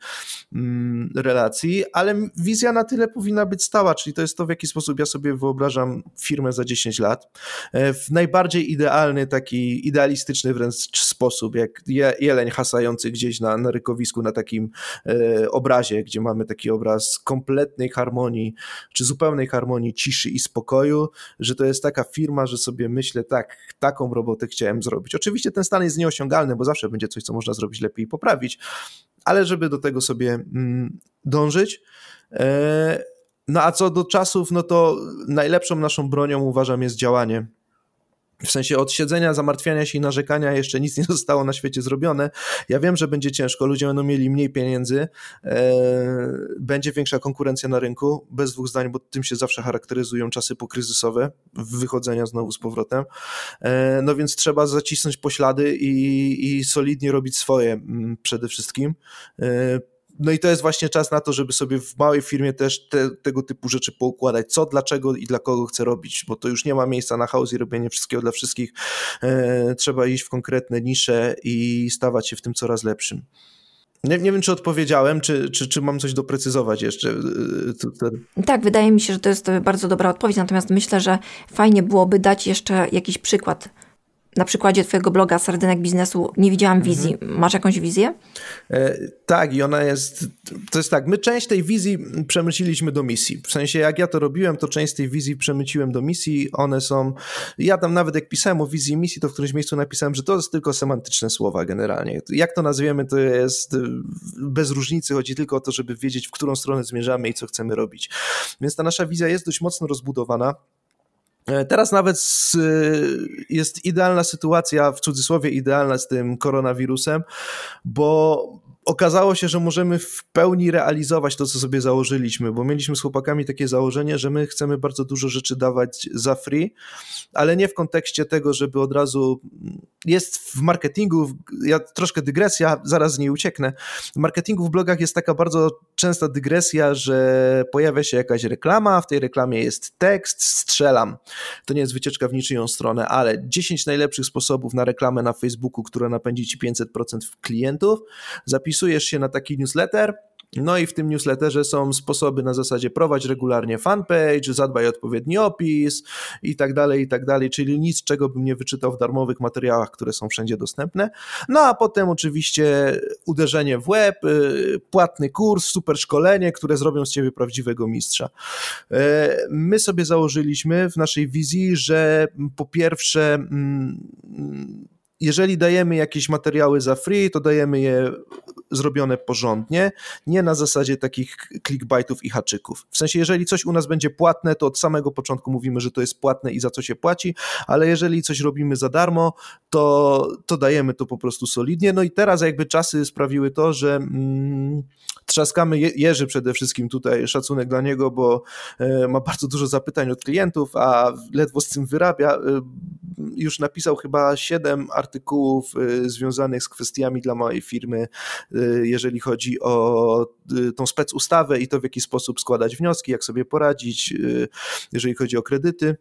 mm, relacji, ale wizja na tyle powinna być stała, czyli to jest to, w jaki sposób ja sobie wyobrażam firmę za 10 lat. E, w najbardziej idealny, taki idealistyczny wręcz sposób, jak je, jeleń hasający gdzieś na, na rykowisku, na takim e, obrazie, gdzie mamy taki obraz kompletnej harmonii, czy zupełnej harmonii, ciszy i spokoju, że to jest taka firma, że sobie myślę, tak, taką robotę chciałem zrobić. Oczywiście ten stan jest nieosiągalny, bo zawsze będzie coś, co można zrobić lepiej i poprawić, ale żeby do tego sobie mm, dążyć. E, no a co do czasów, no to najlepszą naszą bronią uważam jest działanie w sensie od siedzenia, zamartwiania się i narzekania jeszcze nic nie zostało na świecie zrobione. Ja wiem, że będzie ciężko, ludzie będą mieli mniej pieniędzy, e, będzie większa konkurencja na rynku, bez dwóch zdań, bo tym się zawsze charakteryzują czasy pokryzysowe, wychodzenia znowu z powrotem. E, no więc trzeba zacisnąć poślady i, i solidnie robić swoje mm, przede wszystkim. E, no i to jest właśnie czas na to, żeby sobie w małej firmie też te, tego typu rzeczy poukładać, co, dlaczego i dla kogo chcę robić, bo to już nie ma miejsca na chaos i robienie wszystkiego dla wszystkich. E, trzeba iść w konkretne nisze i stawać się w tym coraz lepszym. Nie, nie wiem, czy odpowiedziałem, czy, czy, czy mam coś doprecyzować jeszcze. E, tak, wydaje mi się, że to jest bardzo dobra odpowiedź, natomiast myślę, że fajnie byłoby dać jeszcze jakiś przykład na przykładzie Twojego bloga Sardynek Biznesu nie widziałam mhm. wizji. Mhm. Masz jakąś wizję? E, tak, i ona jest. To jest tak, my część tej wizji przemyciliśmy do misji. W sensie, jak ja to robiłem, to część tej wizji przemyciłem do misji. One są. Ja tam nawet jak pisałem o wizji misji, to w którymś miejscu napisałem, że to jest tylko semantyczne słowa generalnie. Jak to nazwiemy, to jest bez różnicy. Chodzi tylko o to, żeby wiedzieć, w którą stronę zmierzamy i co chcemy robić. Więc ta nasza wizja jest dość mocno rozbudowana. E, teraz nawet z, jest idealna sytuacja, w cudzysłowie idealna z tym koronawirusem, bo okazało się, że możemy w pełni realizować to, co sobie założyliśmy, bo mieliśmy z chłopakami takie założenie, że my chcemy bardzo dużo rzeczy dawać za free, ale nie w kontekście tego, żeby od razu jest w marketingu, ja troszkę dygresja, zaraz z niej ucieknę. W marketingu w blogach jest taka bardzo częsta dygresja, że pojawia się jakaś reklama, w tej reklamie jest tekst, strzelam. To nie jest wycieczka w niczyją stronę, ale 10 najlepszych sposobów na reklamę na Facebooku, która napędzi ci 500% klientów. Zapisujesz się na taki newsletter, no i w tym newsletterze są sposoby na zasadzie prowadź regularnie fanpage, zadbaj o odpowiedni opis i tak dalej, i tak dalej, czyli nic, czego bym nie wyczytał w darmowych materiałach, które są wszędzie dostępne. No a potem oczywiście uderzenie w web, y, płatny kurs, super szkolenie, które zrobią z ciebie prawdziwego mistrza. E, my sobie założyliśmy w naszej wizji, że po pierwsze mm, jeżeli dajemy jakieś materiały za free, to dajemy je zrobione porządnie, nie na zasadzie takich clickbaitów i haczyków. W sensie, jeżeli coś u nas będzie płatne, to od samego początku mówimy, że to jest płatne i za co się płaci, ale jeżeli coś robimy za darmo, to, to dajemy to po prostu solidnie. No i teraz jakby czasy sprawiły to, że mm, trzaskamy Jerzy przede wszystkim tutaj, szacunek dla niego, bo e, ma bardzo dużo zapytań od klientów, a ledwo z tym wyrabia. E, już napisał chyba siedem artykułów e, związanych z kwestiami dla mojej firmy, jeżeli chodzi o tą specustawę i to w jaki sposób składać wnioski, jak sobie poradzić, jeżeli chodzi o kredyty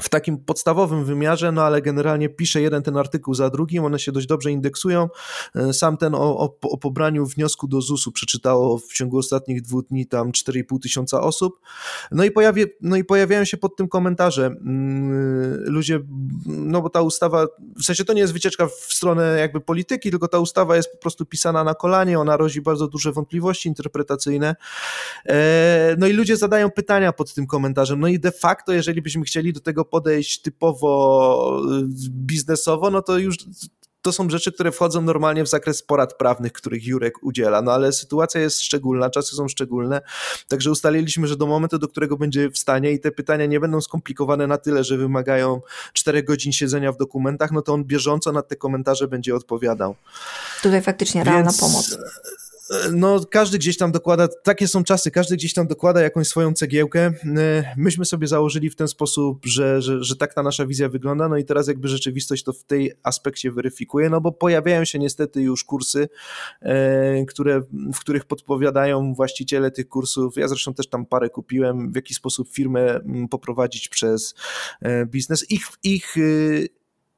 w takim podstawowym wymiarze, no ale generalnie piszę jeden ten artykuł za drugim, one się dość dobrze indeksują. E, sam ten o, o, o pobraniu wniosku do ZUS-u przeczytało w ciągu ostatnich dwóch dni tam 4,5 tysiąca osób. No i, pojawie, no i pojawiają się pod tym komentarze. Mm, ludzie, no bo ta ustawa, w sensie to nie jest wycieczka w stronę jakby polityki, tylko ta ustawa jest po prostu pisana na kolanie, ona rodzi bardzo duże wątpliwości interpretacyjne. E, no i ludzie zadają pytania pod tym komentarzem. No i de facto, jeżeli byśmy chcieli do tego podejść typowo y, biznesowo, no to już to są rzeczy, które wchodzą normalnie w zakres porad prawnych, których Jurek udziela. No ale sytuacja jest szczególna, czasy są szczególne, także ustaliliśmy, że do momentu, do którego będzie w stanie i te pytania nie będą skomplikowane na tyle, że wymagają 4 godzin siedzenia w dokumentach, no to on bieżąco na te komentarze będzie odpowiadał. Tutaj faktycznie realna Więc... pomoc no każdy gdzieś tam dokłada, takie są czasy, każdy gdzieś tam dokłada jakąś swoją cegiełkę. E, myśmy sobie założyli w ten sposób, że, że, że tak ta nasza wizja wygląda, no i teraz jakby rzeczywistość to w tej aspekcie weryfikuje, no bo pojawiają się niestety już kursy, e, które, w których podpowiadają właściciele tych kursów, ja zresztą też tam parę kupiłem, w jaki sposób firmę poprowadzić przez e, biznes. Ich, ich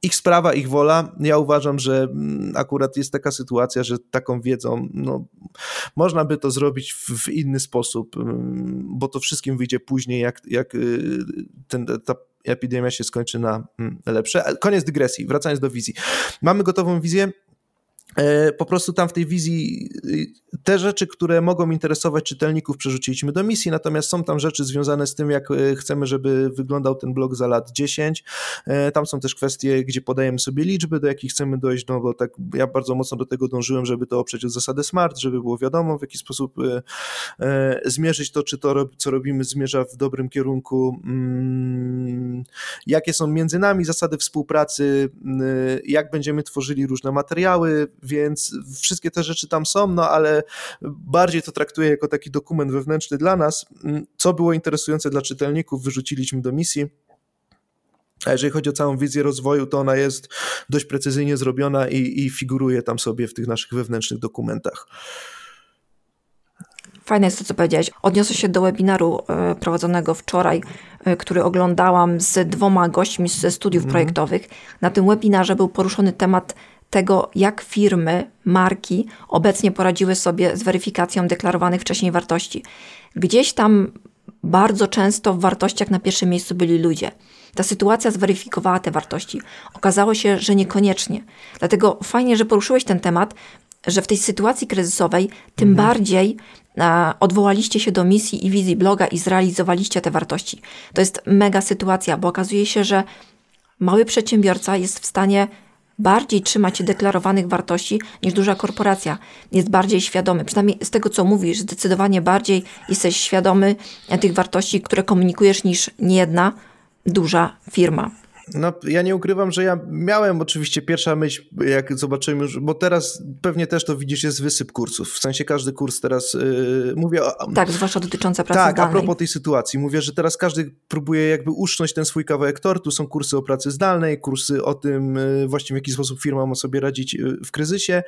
ich sprawa, ich wola. Ja uważam, że mm, akurat jest taka sytuacja, że taką wiedzą no, można by to zrobić w, w inny sposób, mm, bo to wszystkim wyjdzie później, jak, jak y, ten, ta epidemia się skończy na mm, lepsze. Koniec dygresji, wracając do wizji. Mamy gotową wizję, po prostu tam w tej wizji y, te rzeczy, które mogą interesować czytelników, przerzuciliśmy do misji, natomiast są tam rzeczy związane z tym, jak e, chcemy, żeby wyglądał ten blog za lat 10. E, tam są też kwestie, gdzie podajemy sobie liczby, do jakich chcemy dojść, no bo tak ja bardzo mocno do tego dążyłem, żeby to oprzeć o zasadę SMART, żeby było wiadomo, w jaki sposób zmierzyć to, czy to, co robimy, zmierza w dobrym kierunku, mm, jakie są między nami zasady współpracy, jak będziemy tworzyli różne materiały, więc wszystkie te rzeczy tam są, no ale bardziej to traktuję jako taki dokument wewnętrzny dla nas. Mm, co było interesujące dla czytelników, wyrzuciliśmy do misji. A jeżeli chodzi o całą wizję rozwoju, to ona jest dość precyzyjnie zrobiona i, i figuruje tam sobie w tych naszych wewnętrznych dokumentach. Fajne jest to, co powiedziałeś. Odniosę się do webinaru e, prowadzonego wczoraj, e, który oglądałam z dwoma gośćmi ze studiów mm. projektowych. Na tym webinarze był poruszony temat tego, jak firmy, marki obecnie poradziły sobie z weryfikacją deklarowanych wcześniej wartości. Gdzieś tam bardzo często w wartościach na pierwszym miejscu byli ludzie. Ta sytuacja zweryfikowała te wartości. Okazało się, że niekoniecznie. Dlatego fajnie, że poruszyłeś ten temat, że w tej sytuacji kryzysowej tym mhm. bardziej a, odwołaliście się do misji i wizji bloga i zrealizowaliście te wartości. To jest mega sytuacja, bo okazuje się, że mały przedsiębiorca jest w stanie bardziej trzyma się deklarowanych wartości niż duża korporacja. Jest bardziej świadomy, przynajmniej z tego co mówisz, zdecydowanie bardziej jesteś świadomy tych wartości, które komunikujesz niż niejedna duża firma. No, ja nie ukrywam, że ja miałem oczywiście pierwsza myśl, jak zobaczyłem już, bo teraz pewnie też to widzisz, jest wysyp kursów. W sensie każdy kurs teraz yy, mówię. O, tak, zwłaszcza dotyczące pracy tak, zdalnej. Tak, a propos tej sytuacji. Mówię, że teraz każdy próbuje jakby uszcząć ten swój kawałek tortu. Są kursy o pracy zdalnej, kursy o tym yy, właśnie w jaki sposób firma ma sobie radzić yy, w kryzysie.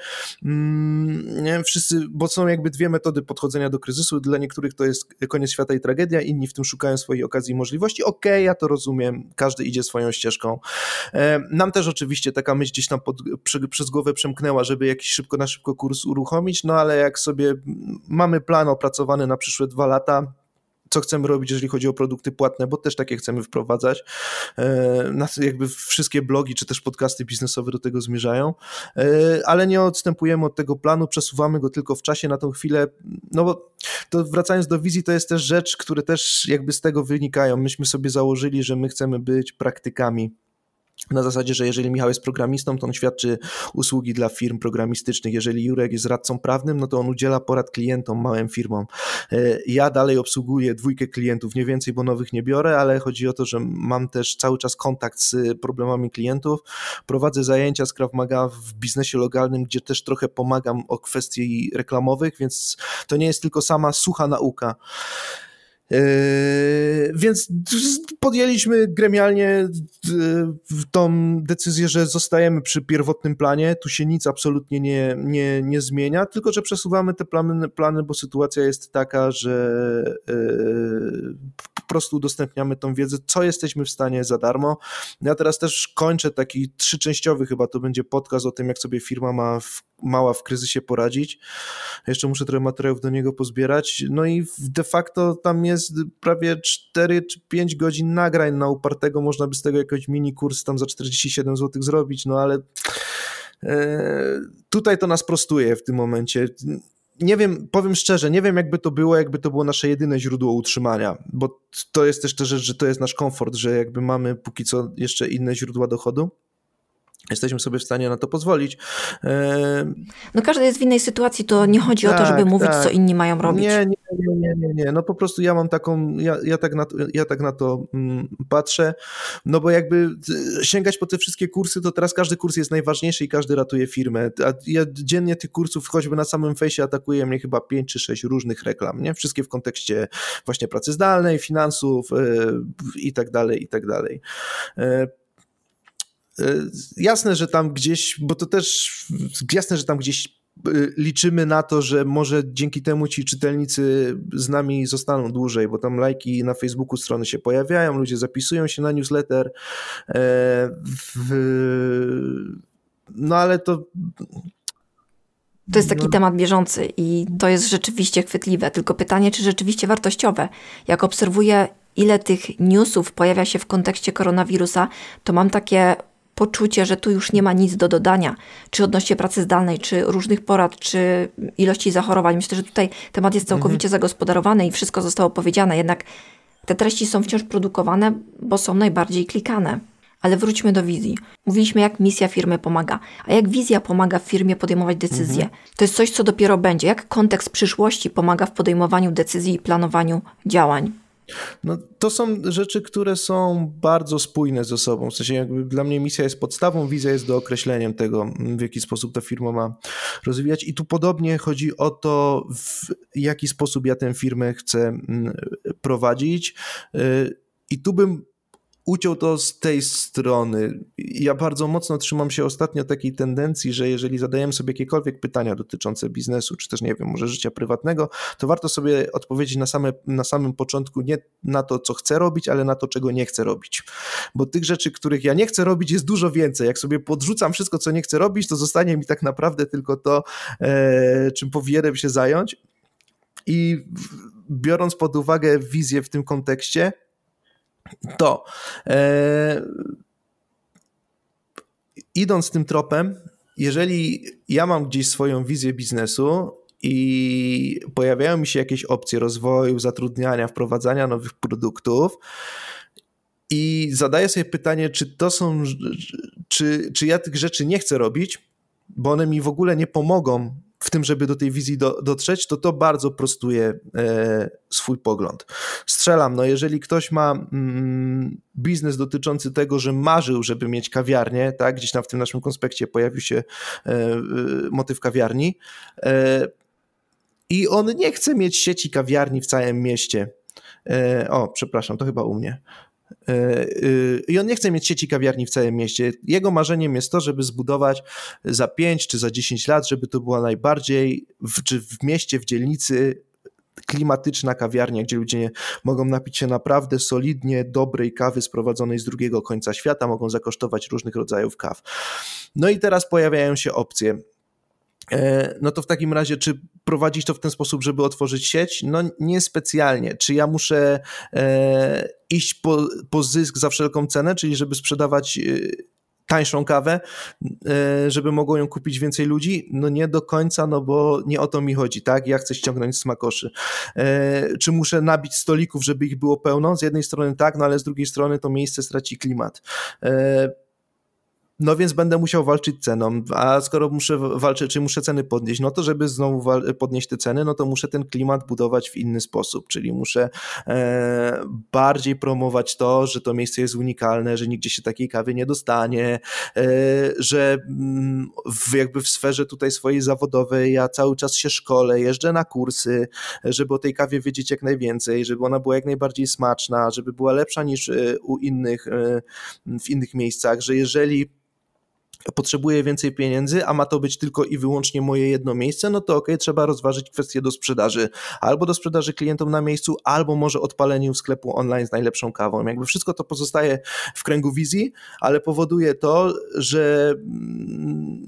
Mm, nie, wszyscy, bo są jakby dwie metody podchodzenia do kryzysu. Dla niektórych to jest koniec świata i tragedia, inni w tym szukają swojej okazji i możliwości. Okej, okay, ja to rozumiem, każdy idzie swoją ścieżką. E, nam też oczywiście taka myśl gdzieś tam pod, przy, przez głowę przemknęła, żeby jakiś szybko na szybko kurs uruchomić, no ale jak sobie mamy plan opracowany na przyszłe dwa lata, co chcemy robić, jeżeli chodzi o produkty płatne, bo też takie chcemy wprowadzać. E, jakby wszystkie blogi czy też podcasty biznesowe do tego zmierzają, e, ale nie odstępujemy od tego planu, przesuwamy go tylko w czasie na tą chwilę, no bo to wracając do wizji, to jest też rzecz, które też jakby z tego wynikają. Myśmy sobie założyli, że my chcemy być praktykami na zasadzie, że jeżeli Michał jest programistą, to on świadczy usługi dla firm programistycznych. Jeżeli Jurek jest radcą prawnym, no to on udziela porad klientom, małym firmom. E, ja dalej obsługuję dwójkę klientów, nie więcej, bo nowych nie biorę, ale chodzi o to, że mam też cały czas kontakt z problemami klientów. Prowadzę zajęcia z Krav Maga w biznesie lokalnym, gdzie też trochę pomagam o kwestii reklamowych, więc to nie jest tylko sama sucha nauka. Yy, więc podjęliśmy gremialnie yy, tą decyzję, że zostajemy przy pierwotnym planie. Tu się nic absolutnie nie, nie, nie zmienia, tylko że przesuwamy te plany, plany, bo sytuacja jest taka, że yy, prostu udostępniamy tą wiedzę, co jesteśmy w stanie za darmo. Ja teraz też kończę taki trzyczęściowy chyba to będzie podcast o tym, jak sobie firma ma w, mała w kryzysie poradzić. Jeszcze muszę trochę materiałów do niego pozbierać. No i de facto tam jest prawie 4 czy 5 godzin nagrań na upartego. Można by z tego jakiś mini kurs tam za 47 zł zrobić, no ale e, tutaj to nas prostuje w tym momencie nie wiem, powiem szczerze, nie wiem jakby to było, jakby to było nasze jedyne źródło utrzymania, bo to jest też ta rzecz, że to jest nasz komfort, że jakby mamy póki co jeszcze inne źródła dochodu jesteśmy sobie w stanie na to pozwolić. No każdy jest w innej sytuacji, to nie chodzi tak, o to, żeby tak, mówić, tak. co inni mają robić. Nie, nie, nie, nie, nie. No po prostu ja mam taką, ja, ja, tak, na to, ja tak na to mm, patrzę, no bo jakby sięgać po te wszystkie kursy, to teraz każdy kurs jest najważniejszy i każdy ratuje firmę. A ja dziennie tych kursów, choćby na samym fejsie atakuje mnie chyba 5 czy 6 różnych reklam, nie? Wszystkie w kontekście właśnie pracy zdalnej, finansów yy, i tak dalej, i tak dalej. E, jasne, że tam gdzieś, bo to też jasne, że tam gdzieś e, liczymy na to, że może dzięki temu ci czytelnicy z nami zostaną dłużej, bo tam lajki na Facebooku strony się pojawiają, ludzie zapisują się na newsletter. E, no ale to. To jest taki no. temat bieżący i to jest rzeczywiście chwytliwe. Tylko pytanie, czy rzeczywiście wartościowe. Jak obserwuję, ile tych newsów pojawia się w kontekście koronawirusa, to mam takie poczucie, że tu już nie ma nic do dodania, czy odnośnie pracy zdalnej, czy różnych porad, czy ilości zachorowań. Myślę, że tutaj temat jest całkowicie mhm. zagospodarowany i wszystko zostało powiedziane, jednak te treści są wciąż produkowane, bo są najbardziej klikane. Ale wróćmy do wizji. Mówiliśmy, jak misja firmy pomaga, a jak wizja pomaga firmie podejmować decyzje. Mhm. To jest coś, co dopiero będzie. Jak kontekst przyszłości pomaga w podejmowaniu decyzji i planowaniu działań. No, to są rzeczy, które są bardzo spójne ze sobą. W sensie jakby dla mnie misja jest podstawą, wizja jest dookreśleniem tego, w jaki sposób ta firma ma rozwijać. I tu podobnie chodzi o to, w jaki sposób ja tę firmę chcę mm, prowadzić. Y, I tu bym uciął to z tej strony. Ja bardzo mocno trzymam się ostatnio takiej tendencji, że jeżeli zadajemy sobie jakiekolwiek pytania dotyczące biznesu, czy też nie wiem, może życia prywatnego, to warto sobie odpowiedzieć na, same, na samym początku nie na to, co chcę robić, ale na to, czego nie chcę robić. Bo tych rzeczy, których ja nie chcę robić, jest dużo więcej. Jak sobie podrzucam wszystko, co nie chcę robić, to zostanie mi tak naprawdę tylko to, e, czym powinienem się zająć. I biorąc pod uwagę wizję w tym kontekście, to e, idąc tym tropem, jeżeli ja mam gdzieś swoją wizję biznesu i pojawiają mi się jakieś opcje rozwoju, zatrudniania, wprowadzania nowych produktów, i zadaję sobie pytanie, czy to są, czy, czy ja tych rzeczy nie chcę robić, bo one mi w ogóle nie pomogą w tym, żeby do tej wizji do, dotrzeć, to to bardzo prostuje e, swój pogląd. Strzelam, no jeżeli ktoś ma mm, biznes dotyczący tego, że marzył, żeby mieć kawiarnię, tak, gdzieś tam w tym naszym konspekcie pojawił się e, e, motyw kawiarni e, i on nie chce mieć sieci kawiarni w całym mieście. E, o, przepraszam, to chyba u mnie. E, e, I on nie chce mieć sieci kawiarni w całym mieście. Jego marzeniem jest to, żeby zbudować za 5 czy za 10 lat, żeby to była najbardziej w, czy w mieście, w dzielnicy klimatyczna kawiarnia, gdzie ludzie mogą napić się naprawdę solidnie dobrej kawy sprowadzonej z drugiego końca świata, mogą zakosztować różnych rodzajów kaw. No i teraz pojawiają się opcje. E, no to w takim razie, czy prowadzić to w ten sposób, żeby otworzyć sieć? No niespecjalnie. Czy ja muszę e, iść po, po zysk za wszelką cenę, czyli żeby sprzedawać e, tańszą kawę, żeby mogło ją kupić więcej ludzi? No nie do końca, no bo nie o to mi chodzi, tak? Ja chcę ściągnąć smakoszy. Czy muszę nabić stolików, żeby ich było pełno? Z jednej strony tak, no ale z drugiej strony to miejsce straci klimat. No więc będę musiał walczyć ceną, a skoro muszę walczyć, czy muszę ceny podnieść, no to żeby znowu podnieść te ceny, no to muszę ten klimat budować w inny sposób, czyli muszę e, bardziej promować to, że to miejsce jest unikalne, że nigdzie się takiej kawy nie dostanie, e, że mm, w, jakby w sferze tutaj swojej zawodowej ja cały czas się szkolę, jeżdżę na kursy, żeby o tej kawie wiedzieć jak najwięcej, żeby ona była jak najbardziej smaczna, żeby była lepsza niż e, u innych, e, w innych miejscach, że jeżeli potrzebuję więcej pieniędzy, a ma to być tylko i wyłącznie moje jedno miejsce, no to ok, trzeba rozważyć kwestię do sprzedaży. Albo do sprzedaży klientom na miejscu, albo może odpaleniu sklepu online z najlepszą kawą. Jakby wszystko to pozostaje w kręgu wizji, ale powoduje to, że mm,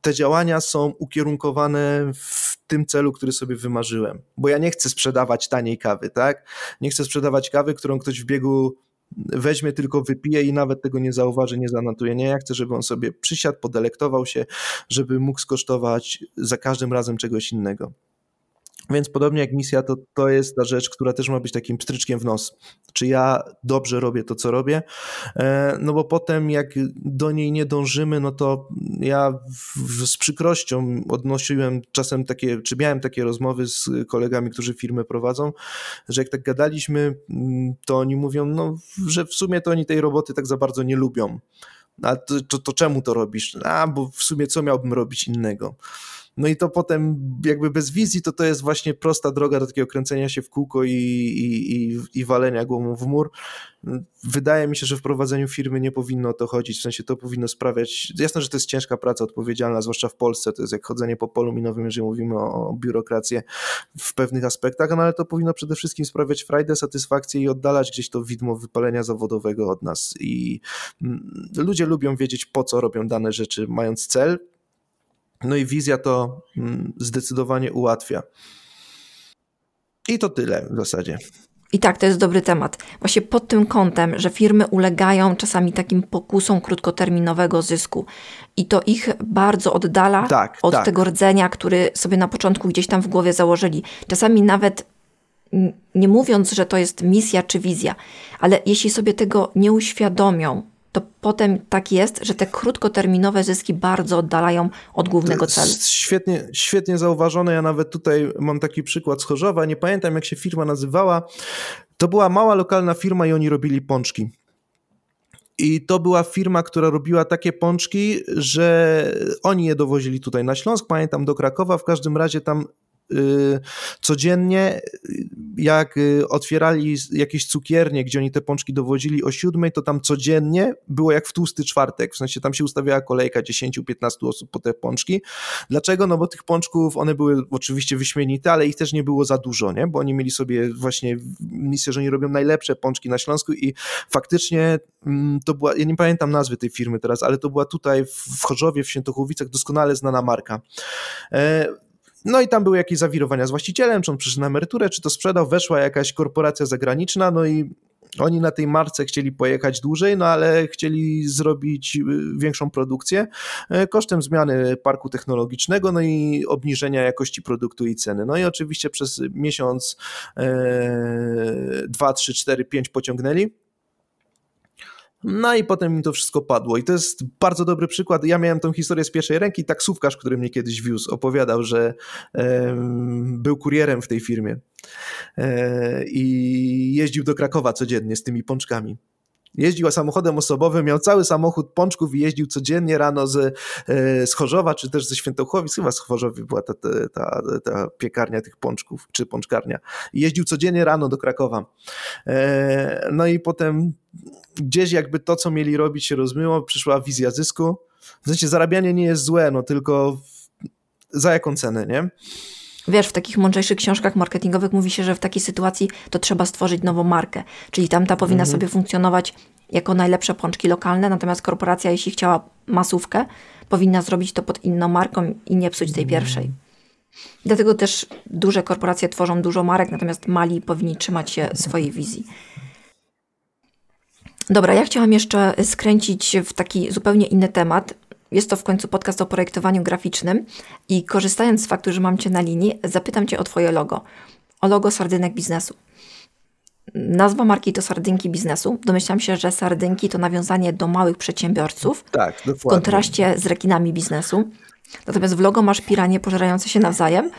te działania są ukierunkowane w tym celu, który sobie wymarzyłem. Bo ja nie chcę sprzedawać taniej kawy, tak? Nie chcę sprzedawać kawy, którą ktoś w biegu weźmie, tylko wypije i nawet tego nie zauważy, nie zanotuje. Nie, ja chcę, żeby on sobie przysiadł, podelektował się, żeby mógł skosztować za każdym razem czegoś innego. Więc podobnie jak misja, to, to jest ta rzecz, która też ma być takim pstryczkiem w nos. Czy ja dobrze robię to, co robię? E, no bo potem, jak do niej nie dążymy, no to ja w, z przykrością odnosiłem czasem takie, czy miałem takie rozmowy z kolegami, którzy firmę prowadzą, że jak tak gadaliśmy, mm, to oni mówią, no, że w sumie to oni tej roboty tak za bardzo nie lubią. A to, to, to czemu to robisz? A, bo w sumie co miałbym robić innego? No i to potem jakby bez wizji to to jest właśnie prosta droga do takiego kręcenia się w kółko i, i, i, i walenia głową w mur. Wydaje mi się, że w prowadzeniu firmy nie powinno o to chodzić, w sensie to powinno sprawiać, jasne, że to jest ciężka praca odpowiedzialna, zwłaszcza w Polsce, to jest jak chodzenie po polu minowym, jeżeli mówimy o, o biurokrację w pewnych aspektach, no ale to powinno przede wszystkim sprawiać frajdę, satysfakcję i oddalać gdzieś to widmo wypalenia zawodowego od nas i mm, ludzie lubią wiedzieć po co robią dane rzeczy, mając cel, no i wizja to mm, zdecydowanie ułatwia. I to tyle w zasadzie. I tak, to jest dobry temat. Właśnie pod tym kątem, że firmy ulegają czasami takim pokusom krótkoterminowego zysku i to ich bardzo oddala tak, od tak. tego rdzenia, który sobie na początku gdzieś tam w głowie założyli. Czasami nawet nie mówiąc, że to jest misja czy wizja, ale jeśli sobie tego nie uświadomią, to potem tak jest, że te krótkoterminowe zyski bardzo oddalają od głównego celu. Świetnie, świetnie zauważone. Ja nawet tutaj mam taki przykład z Chorzowa. Nie pamiętam, jak się firma nazywała. To była mała lokalna firma i oni robili pączki. I to była firma, która robiła takie pączki, że oni je dowozili tutaj na Śląsk, pamiętam do Krakowa. W każdym razie tam codziennie, jak y, otwierali jakieś cukiernie, gdzie oni te pączki dowodzili o siódmej, to tam codziennie było jak w tłusty czwartek, w sensie tam się ustawiała kolejka 10-15 osób po te pączki. Dlaczego? No bo tych pączków, one były oczywiście wyśmienite, ale ich też nie było za dużo, nie? bo oni mieli sobie właśnie misję, że oni robią najlepsze pączki na Śląsku i faktycznie mm, to była, ja nie pamiętam nazwy tej firmy teraz, ale to była tutaj w Chorzowie, w Świętochowicach doskonale znana marka. No i tam były jakieś zawirowania z właścicielem, czy on przyszedł na emeryturę, czy to sprzedał, weszła jakaś korporacja zagraniczna, no i oni na tej marce chcieli pojechać dłużej, no ale chcieli zrobić y, większą produkcję y, kosztem zmiany parku technologicznego, no i obniżenia jakości produktu i ceny. No i oczywiście przez miesiąc, e, dwa, trzy, cztery, pięć pociągnęli. No i potem mi to wszystko padło. I to jest bardzo dobry przykład. Ja miałem tą historię z pierwszej ręki. Taksówkarz, który mnie kiedyś wiózł, opowiadał, że był kurierem w tej firmie e, i jeździł do Krakowa codziennie z tymi pączkami. Jeździł samochodem osobowym, miał cały samochód pączków i jeździł codziennie rano z, e, z Chorzowa, czy też ze Świętochłowic, chyba z była ta, ta, ta, ta piekarnia tych pączków, czy pączkarnia. I jeździł codziennie rano do Krakowa. E, no i potem gdzieś jakby to, co mieli robić się rozmyło, przyszła wizja zysku. W sensie zarabianie nie jest złe, no tylko za jaką cenę, nie? Wiesz, w takich mądrzejszych książkach marketingowych mówi się, że w takiej sytuacji to trzeba stworzyć nową markę. Czyli tamta powinna mhm. sobie funkcjonować jako najlepsze pączki lokalne, natomiast korporacja, jeśli chciała masówkę, powinna zrobić to pod inną marką i nie psuć tej pierwszej. Dlatego też duże korporacje tworzą dużo marek, natomiast mali powinni trzymać się swojej wizji. Dobra, ja chciałam jeszcze skręcić w taki zupełnie inny temat. Jest to w końcu podcast o projektowaniu graficznym i korzystając z faktu, że mam Cię na linii, zapytam Cię o Twoje logo. O logo sardynek biznesu. Nazwa marki to sardynki biznesu. Domyślam się, że sardynki to nawiązanie do małych przedsiębiorców. Tak, dokładnie. W kontraście z rekinami biznesu. Natomiast w logo masz piranie pożerające się nawzajem.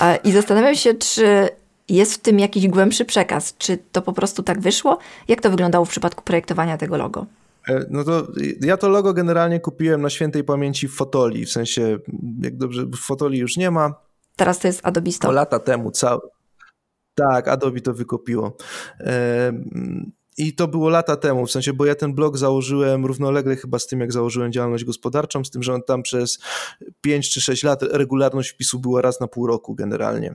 E, I zastanawiam się, czy jest w tym jakiś głębszy przekaz? Czy to po prostu tak wyszło? Jak to wyglądało w przypadku projektowania tego logo? E, no to ja to logo generalnie kupiłem na świętej pamięci w fotoli, w sensie jak dobrze, fotoli już nie ma. Teraz to jest Adobe Stock. lata temu cały. Tak, Adobe to wykopiło. E, i to było lata temu, w sensie, bo ja ten blog założyłem równolegle chyba z tym, jak założyłem działalność gospodarczą, z tym, że on tam przez 5 czy 6 lat regularność wpisu była raz na pół roku generalnie.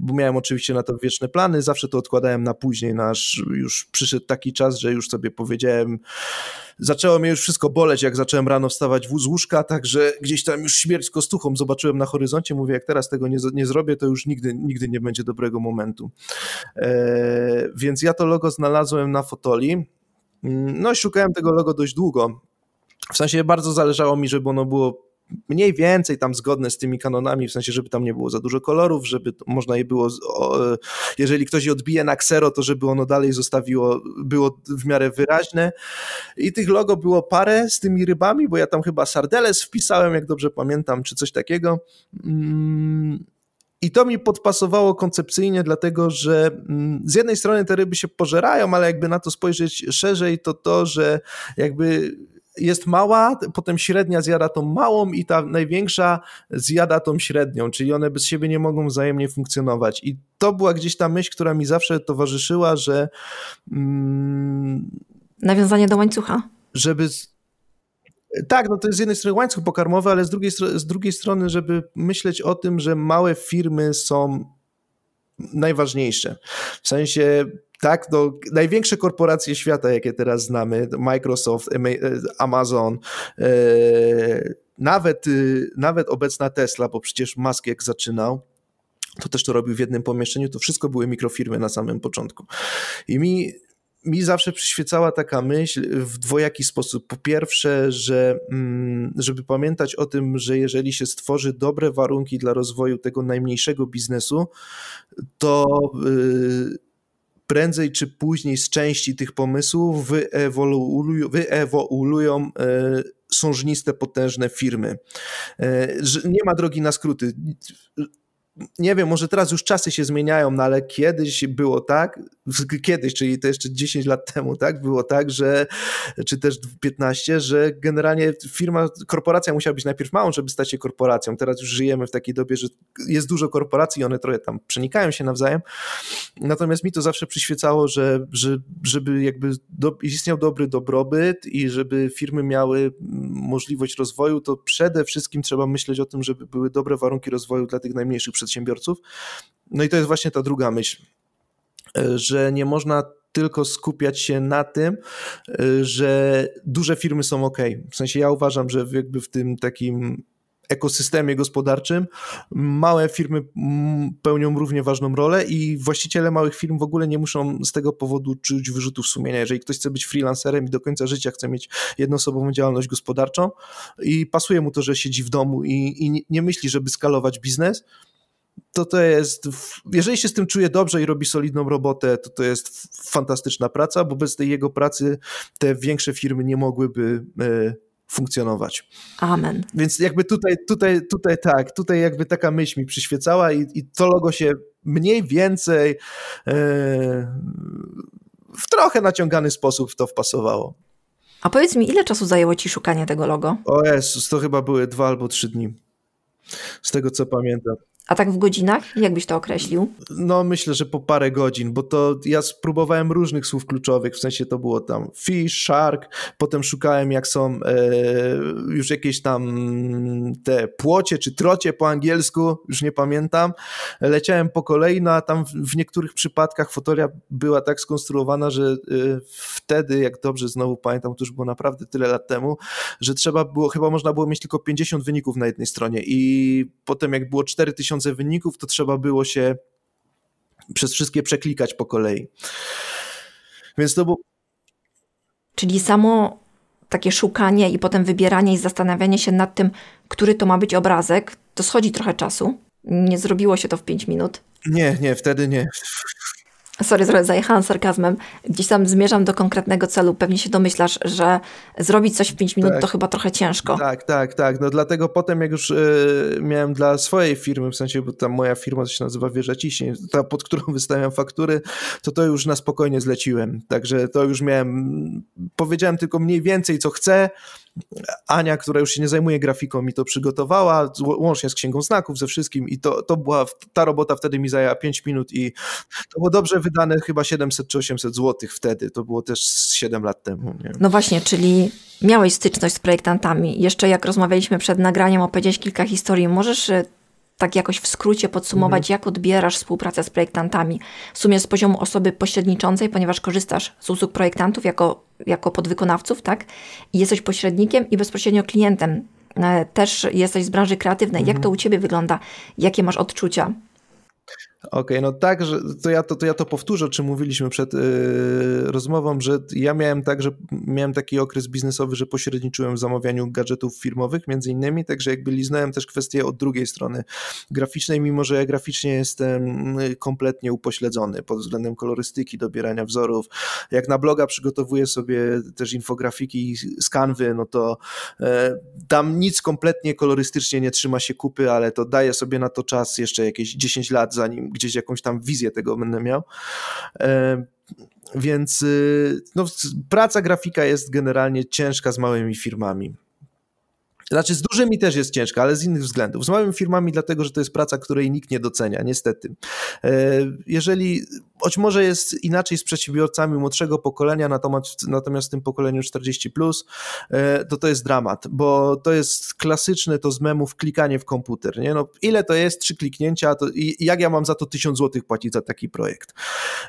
Bo miałem oczywiście na to wieczne plany, zawsze to odkładałem na później, nasz już przyszedł taki czas, że już sobie powiedziałem, zaczęło mnie już wszystko boleć, jak zacząłem rano wstawać z łóżka, także gdzieś tam już śmierć kostuchą zobaczyłem na horyzoncie, mówię, jak teraz tego nie, nie zrobię, to już nigdy, nigdy nie będzie dobrego momentu. E, więc ja to logo znalazłem na fotoli, mm, no i szukałem tego logo dość długo. W sensie bardzo zależało mi, żeby ono było mniej więcej tam zgodne z tymi kanonami, w sensie, żeby tam nie było za dużo kolorów, żeby można je było, jeżeli ktoś je odbije na ksero, to żeby ono dalej zostawiło, było w miarę wyraźne. I tych logo było parę z tymi rybami, bo ja tam chyba sardeles wpisałem, jak dobrze pamiętam, czy coś takiego. Mm, I to mi podpasowało koncepcyjnie, dlatego że mm, z jednej strony te ryby się pożerają, ale jakby na to spojrzeć szerzej, to to, że jakby jest mała, potem średnia zjada tą małą i ta największa zjada tą średnią, czyli one bez siebie nie mogą wzajemnie funkcjonować. I to była gdzieś ta myśl, która mi zawsze towarzyszyła, że. Mm, Nawiązanie do łańcucha. Żeby. Tak, no to jest z jednej strony łańcuch pokarmowy, ale z drugiej, z drugiej strony, żeby myśleć o tym, że małe firmy są najważniejsze. W sensie tak, no, największe korporacje świata, jakie teraz znamy, Microsoft, Amazon, e, nawet, y, nawet obecna Tesla, bo przecież Musk jak zaczynał, to też to robił w jednym pomieszczeniu, to wszystko były mikrofirmy na samym początku. I mi, mi zawsze przyświecała taka myśl w dwojaki sposób. Po pierwsze, że mm, żeby pamiętać o tym, że jeżeli się stworzy dobre warunki dla rozwoju tego najmniejszego biznesu, to yy, prędzej czy później z części tych pomysłów wyewoluują, wyewoluują sążniste, potężne firmy. E, nie ma drogi na skróty nie wiem, może teraz już czasy się zmieniają, no ale kiedyś było tak, kiedyś, czyli to jeszcze 10 lat temu, tak, było tak, że, czy też 15, że generalnie firma, korporacja musiała być najpierw małą, żeby stać się korporacją. Teraz już żyjemy w takiej dobie, że jest dużo korporacji i one trochę tam przenikają się nawzajem. Natomiast mi to zawsze przyświecało, że, że żeby jakby do, istniał dobry dobrobyt i żeby firmy miały możliwość rozwoju, to przede wszystkim trzeba myśleć o tym, żeby były dobre warunki rozwoju dla tych najmniejszych przedsiębiorców. No i to jest właśnie ta druga myśl, e, że nie można tylko skupiać się na tym, e, że duże firmy są ok. W sensie ja uważam, że jakby w tym takim ekosystemie gospodarczym małe firmy pełnią równie ważną rolę i właściciele małych firm w ogóle nie muszą z tego powodu czuć wyrzutów sumienia. Jeżeli ktoś chce być freelancerem i do końca życia chce mieć jednoosobową działalność gospodarczą i pasuje mu to, że siedzi w domu i, i nie myśli, żeby skalować biznes, to to jest, jeżeli się z tym czuje dobrze i robi solidną robotę, to to jest fantastyczna praca, bo bez tej jego pracy te większe firmy nie mogłyby e, funkcjonować. Amen. Więc jakby tutaj, tutaj, tutaj tak, tutaj jakby taka myśl mi przyświecała i, i to logo się mniej więcej e, w trochę naciągany sposób w to wpasowało. A powiedz mi, ile czasu zajęło ci szukanie tego logo? O Jezus, to chyba były dwa albo trzy dni. Z tego co pamiętam. A tak w godzinach? Jak byś to określił? No myślę, że po parę godzin, bo to ja spróbowałem różnych słów kluczowych, w sensie to było tam fish, shark, potem szukałem jak są e, już jakieś tam te płocie czy trocie po angielsku, już nie pamiętam. Leciałem po kolei, no a tam w, w niektórych przypadkach fotoria była tak skonstruowana, że e, wtedy, jak dobrze znowu pamiętam, to już było naprawdę tyle lat temu, że trzeba było, chyba można było mieć tylko 50 wyników na jednej stronie i potem jak było 4000 tysiące wyników, to trzeba było się przez wszystkie przeklikać po kolei. Więc to było. Czyli samo takie szukanie i potem wybieranie i zastanawianie się nad tym, który to ma być obrazek, to schodzi trochę czasu. Nie zrobiło się to w 5 minut. Nie, nie, wtedy nie sorry, trochę zajechałam sarkazmem, gdzieś tam zmierzam do konkretnego celu. Pewnie się domyślasz, że zrobić coś w 5 minut tak. to chyba trochę ciężko. Tak, tak, tak. No dlatego potem jak już y, miałem dla swojej firmy, w sensie, bo ta moja firma to się nazywa Wieża Ciśnień, ta pod którą wystawiam faktury, to to już na spokojnie zleciłem. Także to już miałem, powiedziałem tylko mniej więcej co chcę, Ania, która już się nie zajmuje grafiką, mi to przygotowała, łącznie z księgą znaków, ze wszystkim i to, to była, ta robota wtedy mi zajęła 5 minut i to było dobrze wydane chyba 700 czy 800 złotych wtedy, to było też 7 lat temu. Nie? No właśnie, czyli miałeś styczność z projektantami. Jeszcze jak rozmawialiśmy przed nagraniem, opowiedziałeś kilka historii. Możesz e, tak jakoś w skrócie podsumować, mhm. jak odbierasz współpracę z projektantami? W sumie z poziomu osoby pośredniczącej, ponieważ korzystasz z usług projektantów jako, jako podwykonawców, tak? I jesteś pośrednikiem i bezpośrednio klientem. E, też jesteś z branży kreatywnej. Mhm. Jak to u ciebie wygląda? Jakie masz odczucia? Okej, okay, no tak, że to ja to, to ja to powtórzę, o czym mówiliśmy przed yy, rozmową, że ja miałem tak, że miałem taki okres biznesowy, że pośredniczyłem w zamawianiu gadżetów firmowych między innymi, także jakby liznąłem też kwestię od drugiej strony graficznej, mimo że ja graficznie jestem y, kompletnie upośledzony pod względem kolorystyki, dobierania wzorów. Jak na bloga przygotowuję sobie też infografiki z Canvy, no to e, tam nic kompletnie kolorystycznie nie trzyma się kupy, ale to daję sobie na to czas jeszcze jakieś 10 lat, zanim gdzieś jakąś tam wizję tego będę miał. E, więc y, no, praca grafika jest generalnie ciężka z małymi firmami. Znaczy z dużymi też jest ciężka, ale z innych względów. Z małymi firmami dlatego, że to jest praca, której nikt nie docenia, niestety. E, jeżeli, choć może jest inaczej z przedsiębiorcami młodszego pokolenia, natomiast, natomiast w tym pokoleniu 40+, plus, e, to to jest dramat, bo to jest klasyczne to z memów klikanie w komputer. Nie? No, ile to jest? Trzy kliknięcia, to i jak ja mam za to 1000 zł płacić za taki projekt?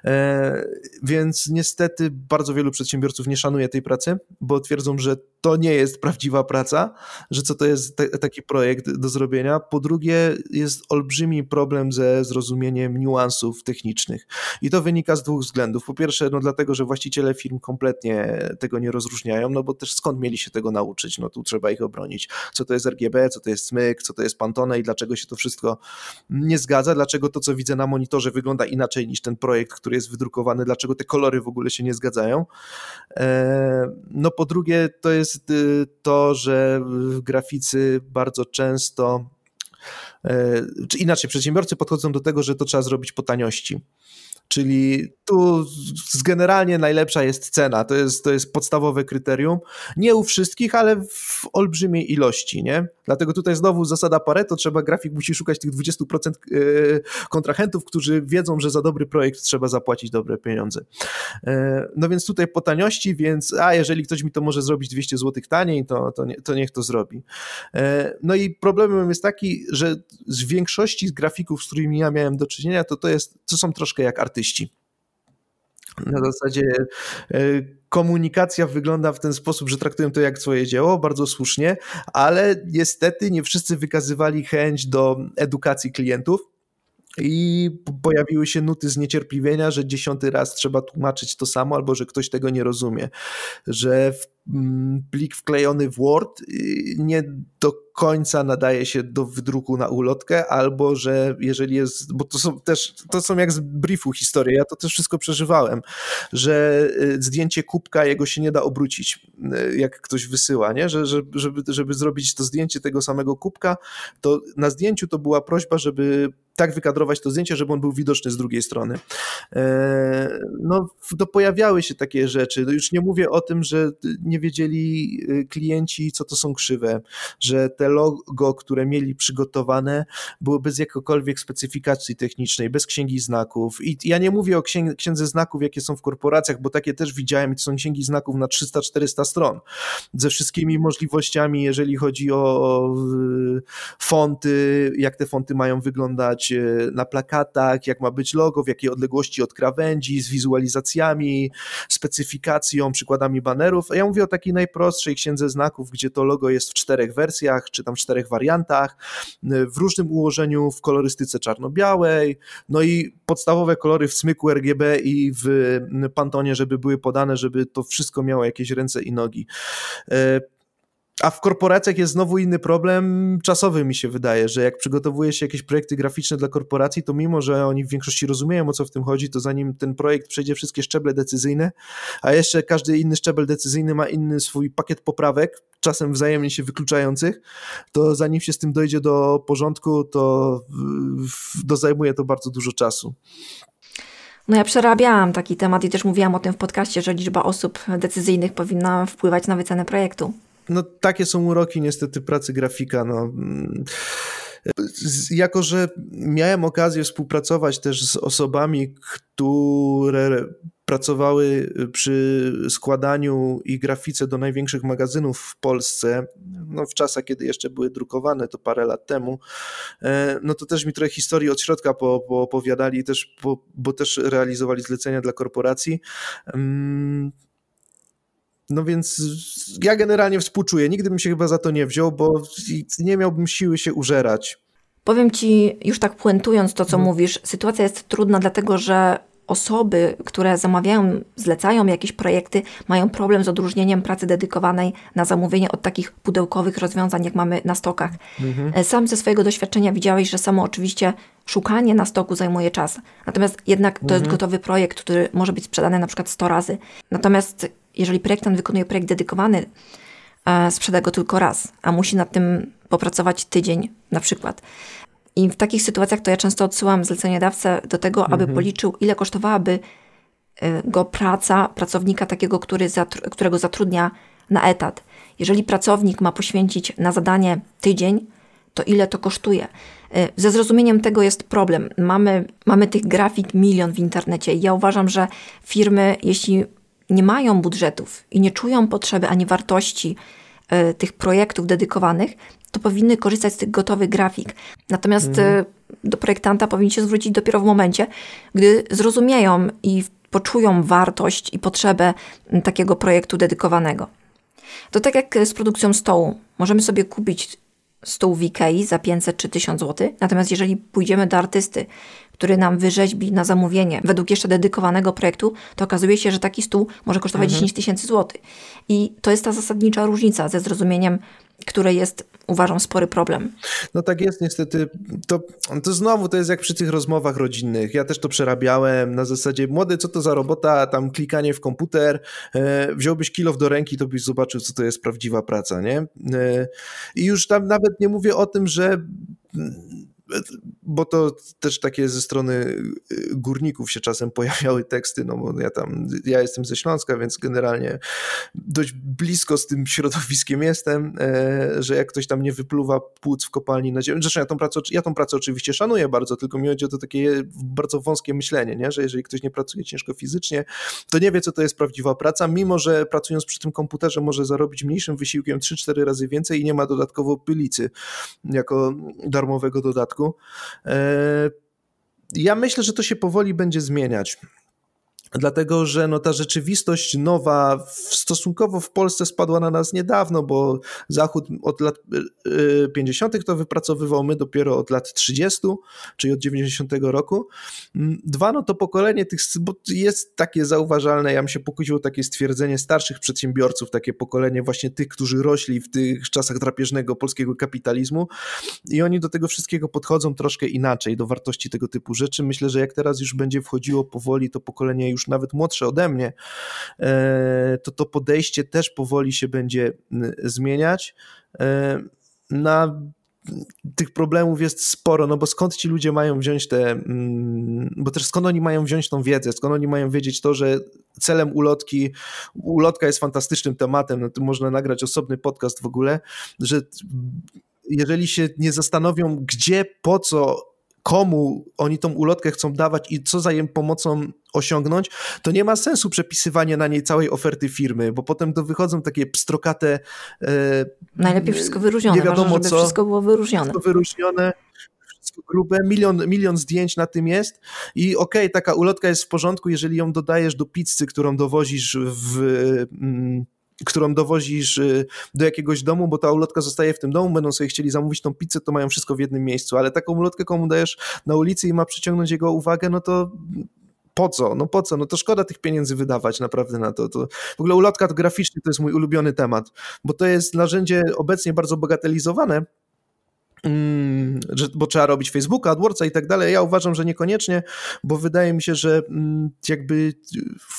E, więc niestety bardzo wielu przedsiębiorców nie szanuje tej pracy, bo twierdzą, że to nie jest prawdziwa praca, że co to jest taki projekt do zrobienia. Po drugie, jest olbrzymi problem ze zrozumieniem niuansów technicznych. I to wynika z dwóch względów. Po pierwsze, no dlatego, że właściciele firm kompletnie tego nie rozróżniają, no bo też skąd mieli się tego nauczyć? No tu trzeba ich obronić. Co to jest RGB, co to jest smyk, co to jest Pantone i dlaczego się to wszystko nie zgadza, dlaczego to, co widzę na monitorze wygląda inaczej niż ten projekt, który jest wydrukowany, dlaczego te kolory w ogóle się nie zgadzają. E, no po drugie, to jest y, to, że graficy bardzo często, e, czy inaczej, przedsiębiorcy podchodzą do tego, że to trzeba zrobić po taniości. Czyli tu generalnie najlepsza jest cena. To jest, to jest podstawowe kryterium. Nie u wszystkich, ale w olbrzymiej ilości. Nie? Dlatego tutaj znowu zasada Pareto, trzeba grafik musi szukać tych 20% e, kontrahentów, którzy wiedzą, że za dobry projekt trzeba zapłacić dobre pieniądze. E, no więc tutaj po taniości, więc a jeżeli ktoś mi to może zrobić 200 zł taniej, to, to, nie, to niech to zrobi. E, no i problemem jest taki, że z większości z grafików, z którymi ja miałem do czynienia, to to, jest, to są troszkę jak artyści. Na zasadzie komunikacja wygląda w ten sposób, że traktują to jak swoje dzieło, bardzo słusznie, ale niestety nie wszyscy wykazywali chęć do edukacji klientów. I pojawiły się nuty zniecierpliwienia, że dziesiąty raz trzeba tłumaczyć to samo, albo że ktoś tego nie rozumie, że mm, plik wklejony w Word nie do końca nadaje się do wydruku na ulotkę, albo że jeżeli jest, bo to są też, to są jak z briefu historie, ja to też wszystko przeżywałem, że y, zdjęcie kubka jego się nie da obrócić, y, jak ktoś wysyła, nie? Że, żeby, żeby, żeby zrobić to zdjęcie tego samego kubka, to na zdjęciu to była prośba, żeby tak wykadrować to zdjęcie, żeby on był widoczny z drugiej strony. E, no, to pojawiały się takie rzeczy. No, już nie mówię o tym, że nie wiedzieli y, klienci, co to są krzywe, że te logo, które mieli przygotowane, były bez jakiejkolwiek specyfikacji technicznej, bez księgi znaków. I ja nie mówię o księdze znaków, jakie są w korporacjach, bo takie też widziałem, to są księgi znaków na 300-400 stron, ze wszystkimi możliwościami, jeżeli chodzi o fonty, jak te fonty mają wyglądać e, na plakatach, jak ma być logo, w jakiej odległości od krawędzi, z wizualizacjami, specyfikacją, przykładami banerów. Ja mówię o takiej najprostszej księdze znaków, gdzie to logo jest w czterech wersjach, czy tam czterech wariantach, w różnym ułożeniu, w kolorystyce czarno-białej, no i podstawowe kolory w smyku RGB i w Pantonie, żeby były podane, żeby to wszystko miało jakieś ręce i nogi. A w korporacjach jest znowu inny problem czasowy, mi się wydaje, że jak przygotowuje się jakieś projekty graficzne dla korporacji, to mimo, że oni w większości rozumieją, o co w tym chodzi, to zanim ten projekt przejdzie wszystkie szczeble decyzyjne, a jeszcze każdy inny szczebel decyzyjny ma inny swój pakiet poprawek, czasem wzajemnie się wykluczających, to zanim się z tym dojdzie do porządku, to, to zajmuje to bardzo dużo czasu. No ja przerabiałam taki temat i też mówiłam o tym w podcaście, że liczba osób decyzyjnych powinna wpływać na wycenę projektu no takie są uroki niestety pracy grafika. No. Jako, że miałem okazję współpracować też z osobami, które pracowały przy składaniu i grafice do największych magazynów w Polsce, no w czasach, kiedy jeszcze były drukowane, to parę lat temu, e, no to też mi trochę historii od środka poopowiadali, też, bo, bo też realizowali zlecenia dla korporacji. No więc ja generalnie współczuję. Nigdy bym się chyba za to nie wziął, bo nie miałbym siły się użerać. Powiem ci, już tak puentując to, co hmm. mówisz, sytuacja jest trudna, dlatego że osoby, które zamawiają, zlecają jakieś projekty, mają problem z odróżnieniem pracy dedykowanej na zamówienie od takich pudełkowych rozwiązań, jak mamy na stokach. Mhm. E, sam ze swojego doświadczenia widziałeś, że samo oczywiście szukanie na stoku zajmuje czas. Natomiast jednak to mhm. jest gotowy projekt, który może być sprzedany na przykład 100 razy. Natomiast jeżeli projektant wykonuje projekt dedykowany, sprzeda go tylko raz, a musi nad tym popracować tydzień na przykład. I w takich sytuacjach to ja często odsyłam zleceniodawcę do tego, aby mhm. policzył, ile kosztowałaby e, go praca pracownika takiego, który którego zatrudnia na etat. Jeżeli pracownik ma poświęcić na zadanie tydzień, to ile to kosztuje? E, ze zrozumieniem tego jest problem. Mamy, mamy tych grafik milion w internecie. Ja uważam, że firmy, jeśli nie mają budżetów i nie czują potrzeby ani wartości y, tych projektów dedykowanych, to powinny korzystać z tych gotowych grafik. Natomiast mhm. do projektanta powinni się zwrócić dopiero w momencie, gdy zrozumieją i poczują wartość i potrzebę takiego projektu dedykowanego. To tak jak z produkcją stołu. Możemy sobie kupić stół w Ikei za 500 czy 1000 zł, natomiast jeżeli pójdziemy do artysty, który nam wyrzeźbi na zamówienie według jeszcze dedykowanego projektu, to okazuje się, że taki stół może kosztować mhm. 10 tysięcy złotych. I to jest ta zasadnicza różnica ze zrozumieniem, które jest uważam spory problem. No tak jest niestety. To, to znowu to jest jak przy tych rozmowach rodzinnych. Ja też to przerabiałem na zasadzie młody, co to za robota, tam klikanie w komputer, e, wziąłbyś kilo do ręki, to byś zobaczył, co to jest prawdziwa praca, nie? E, I już tam nawet nie mówię o tym, że bo to też takie ze strony y, górników się czasem pojawiały teksty, no bo ja tam, ja jestem ze Śląska, więc generalnie dość blisko z tym środowiskiem jestem, e, że jak ktoś tam nie wypluwa płuc w kopalni na ziemię, zresztą ja tą pracę, ja tą pracę oczywiście szanuję bardzo, tylko mi chodzi o to takie bardzo wąskie myślenie, nie? że jeżeli ktoś nie pracuje ciężko fizycznie, to nie wie, co to jest prawdziwa praca, mimo że pracując przy tym komputerze może zarobić mniejszym wysiłkiem 3-4 razy więcej i nie ma dodatkowo pylicy jako darmowego dodatku. E, ja myślę, że to się powoli będzie zmieniać. Dlatego że no, ta rzeczywistość nowa stosunkowo w Polsce spadła na nas niedawno, bo Zachód od lat 50. Y, y, to wypracowywał, my dopiero od lat 30., czyli od 90 roku. Mm, dwa, no to pokolenie tych, bo jest takie zauważalne, ja bym się pokusił takie stwierdzenie starszych przedsiębiorców, takie pokolenie właśnie tych, którzy rośli w tych czasach drapieżnego polskiego kapitalizmu i oni do tego wszystkiego podchodzą troszkę inaczej, do wartości tego typu rzeczy. Myślę, że jak teraz już będzie wchodziło powoli to pokolenie już nawet młodsze ode mnie, e, to to podejście też powoli się będzie zmieniać. E, na tych problemów jest sporo, no bo skąd ci ludzie mają wziąć te, bo też skąd oni mają wziąć tą wiedzę, skąd oni mają wiedzieć to, że celem ulotki, ulotka jest fantastycznym tematem, no to można nagrać osobny podcast w ogóle, że jeżeli się nie zastanowią, gdzie, po co komu oni tą ulotkę chcą dawać i co za jej pomocą osiągnąć, to nie ma sensu przepisywania na niej całej oferty firmy, bo potem to wychodzą takie pstrokate. E, Najlepiej wszystko wyróżnione. Nie wiadomo Ważne, co. Wszystko było wyróżnione. Wszystko wyróżnione grube, milion, milion zdjęć na tym jest i okej, okay, taka ulotka jest w porządku, jeżeli ją dodajesz do pizzy, którą dowozisz w... Mm, którą dowozisz y, do jakiegoś domu, bo ta ulotka zostaje w tym domu, będą sobie chcieli zamówić tą pizzę, to mają wszystko w jednym miejscu, ale taką ulotkę komu dajesz na ulicy i ma przyciągnąć jego uwagę, no to po co? No po co? No to szkoda tych pieniędzy wydawać naprawdę na to. to w ogóle ulotka graficznie to jest mój ulubiony temat, bo to jest narzędzie obecnie bardzo bagatelizowane, bo trzeba robić Facebooka, AdWordsa i tak dalej. Ja uważam, że niekoniecznie, bo wydaje mi się, że mm, jakby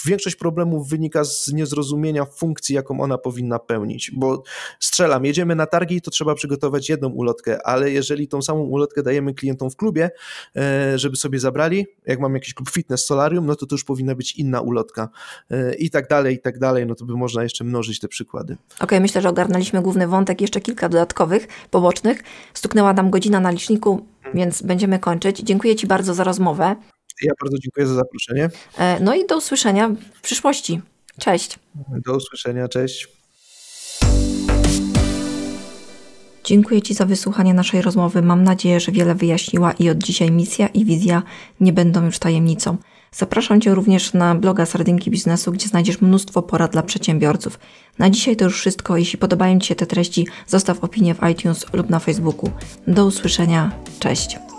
większość problemów wynika z niezrozumienia funkcji, jaką ona powinna pełnić, bo strzelam, jedziemy na targi, to trzeba przygotować jedną ulotkę, ale jeżeli tą samą ulotkę dajemy klientom w klubie, e, żeby sobie zabrali, jak mam jakiś klub fitness, solarium, no to to już powinna być inna ulotka e, i tak dalej, i tak dalej, no to by można jeszcze mnożyć te przykłady. Okej, okay, myślę, że ogarnęliśmy główny wątek, jeszcze kilka dodatkowych, pobocznych, Stuknęła nam godzina na liczniku, więc będziemy kończyć. Dziękuję Ci bardzo za rozmowę. Ja bardzo dziękuję za zaproszenie. E, no i do usłyszenia w przyszłości. Cześć. Do usłyszenia, cześć. Dziękuję Ci za wysłuchanie naszej rozmowy. Mam nadzieję, że wiele wyjaśniła i od dzisiaj misja i wizja nie będą już tajemnicą. Zapraszam Cię również na bloga Sardynki Biznesu, gdzie znajdziesz mnóstwo porad dla przedsiębiorców. Na dzisiaj to już wszystko. Jeśli podobają Ci się te treści, zostaw opinię w iTunes lub na Facebooku. Do usłyszenia. Cześć.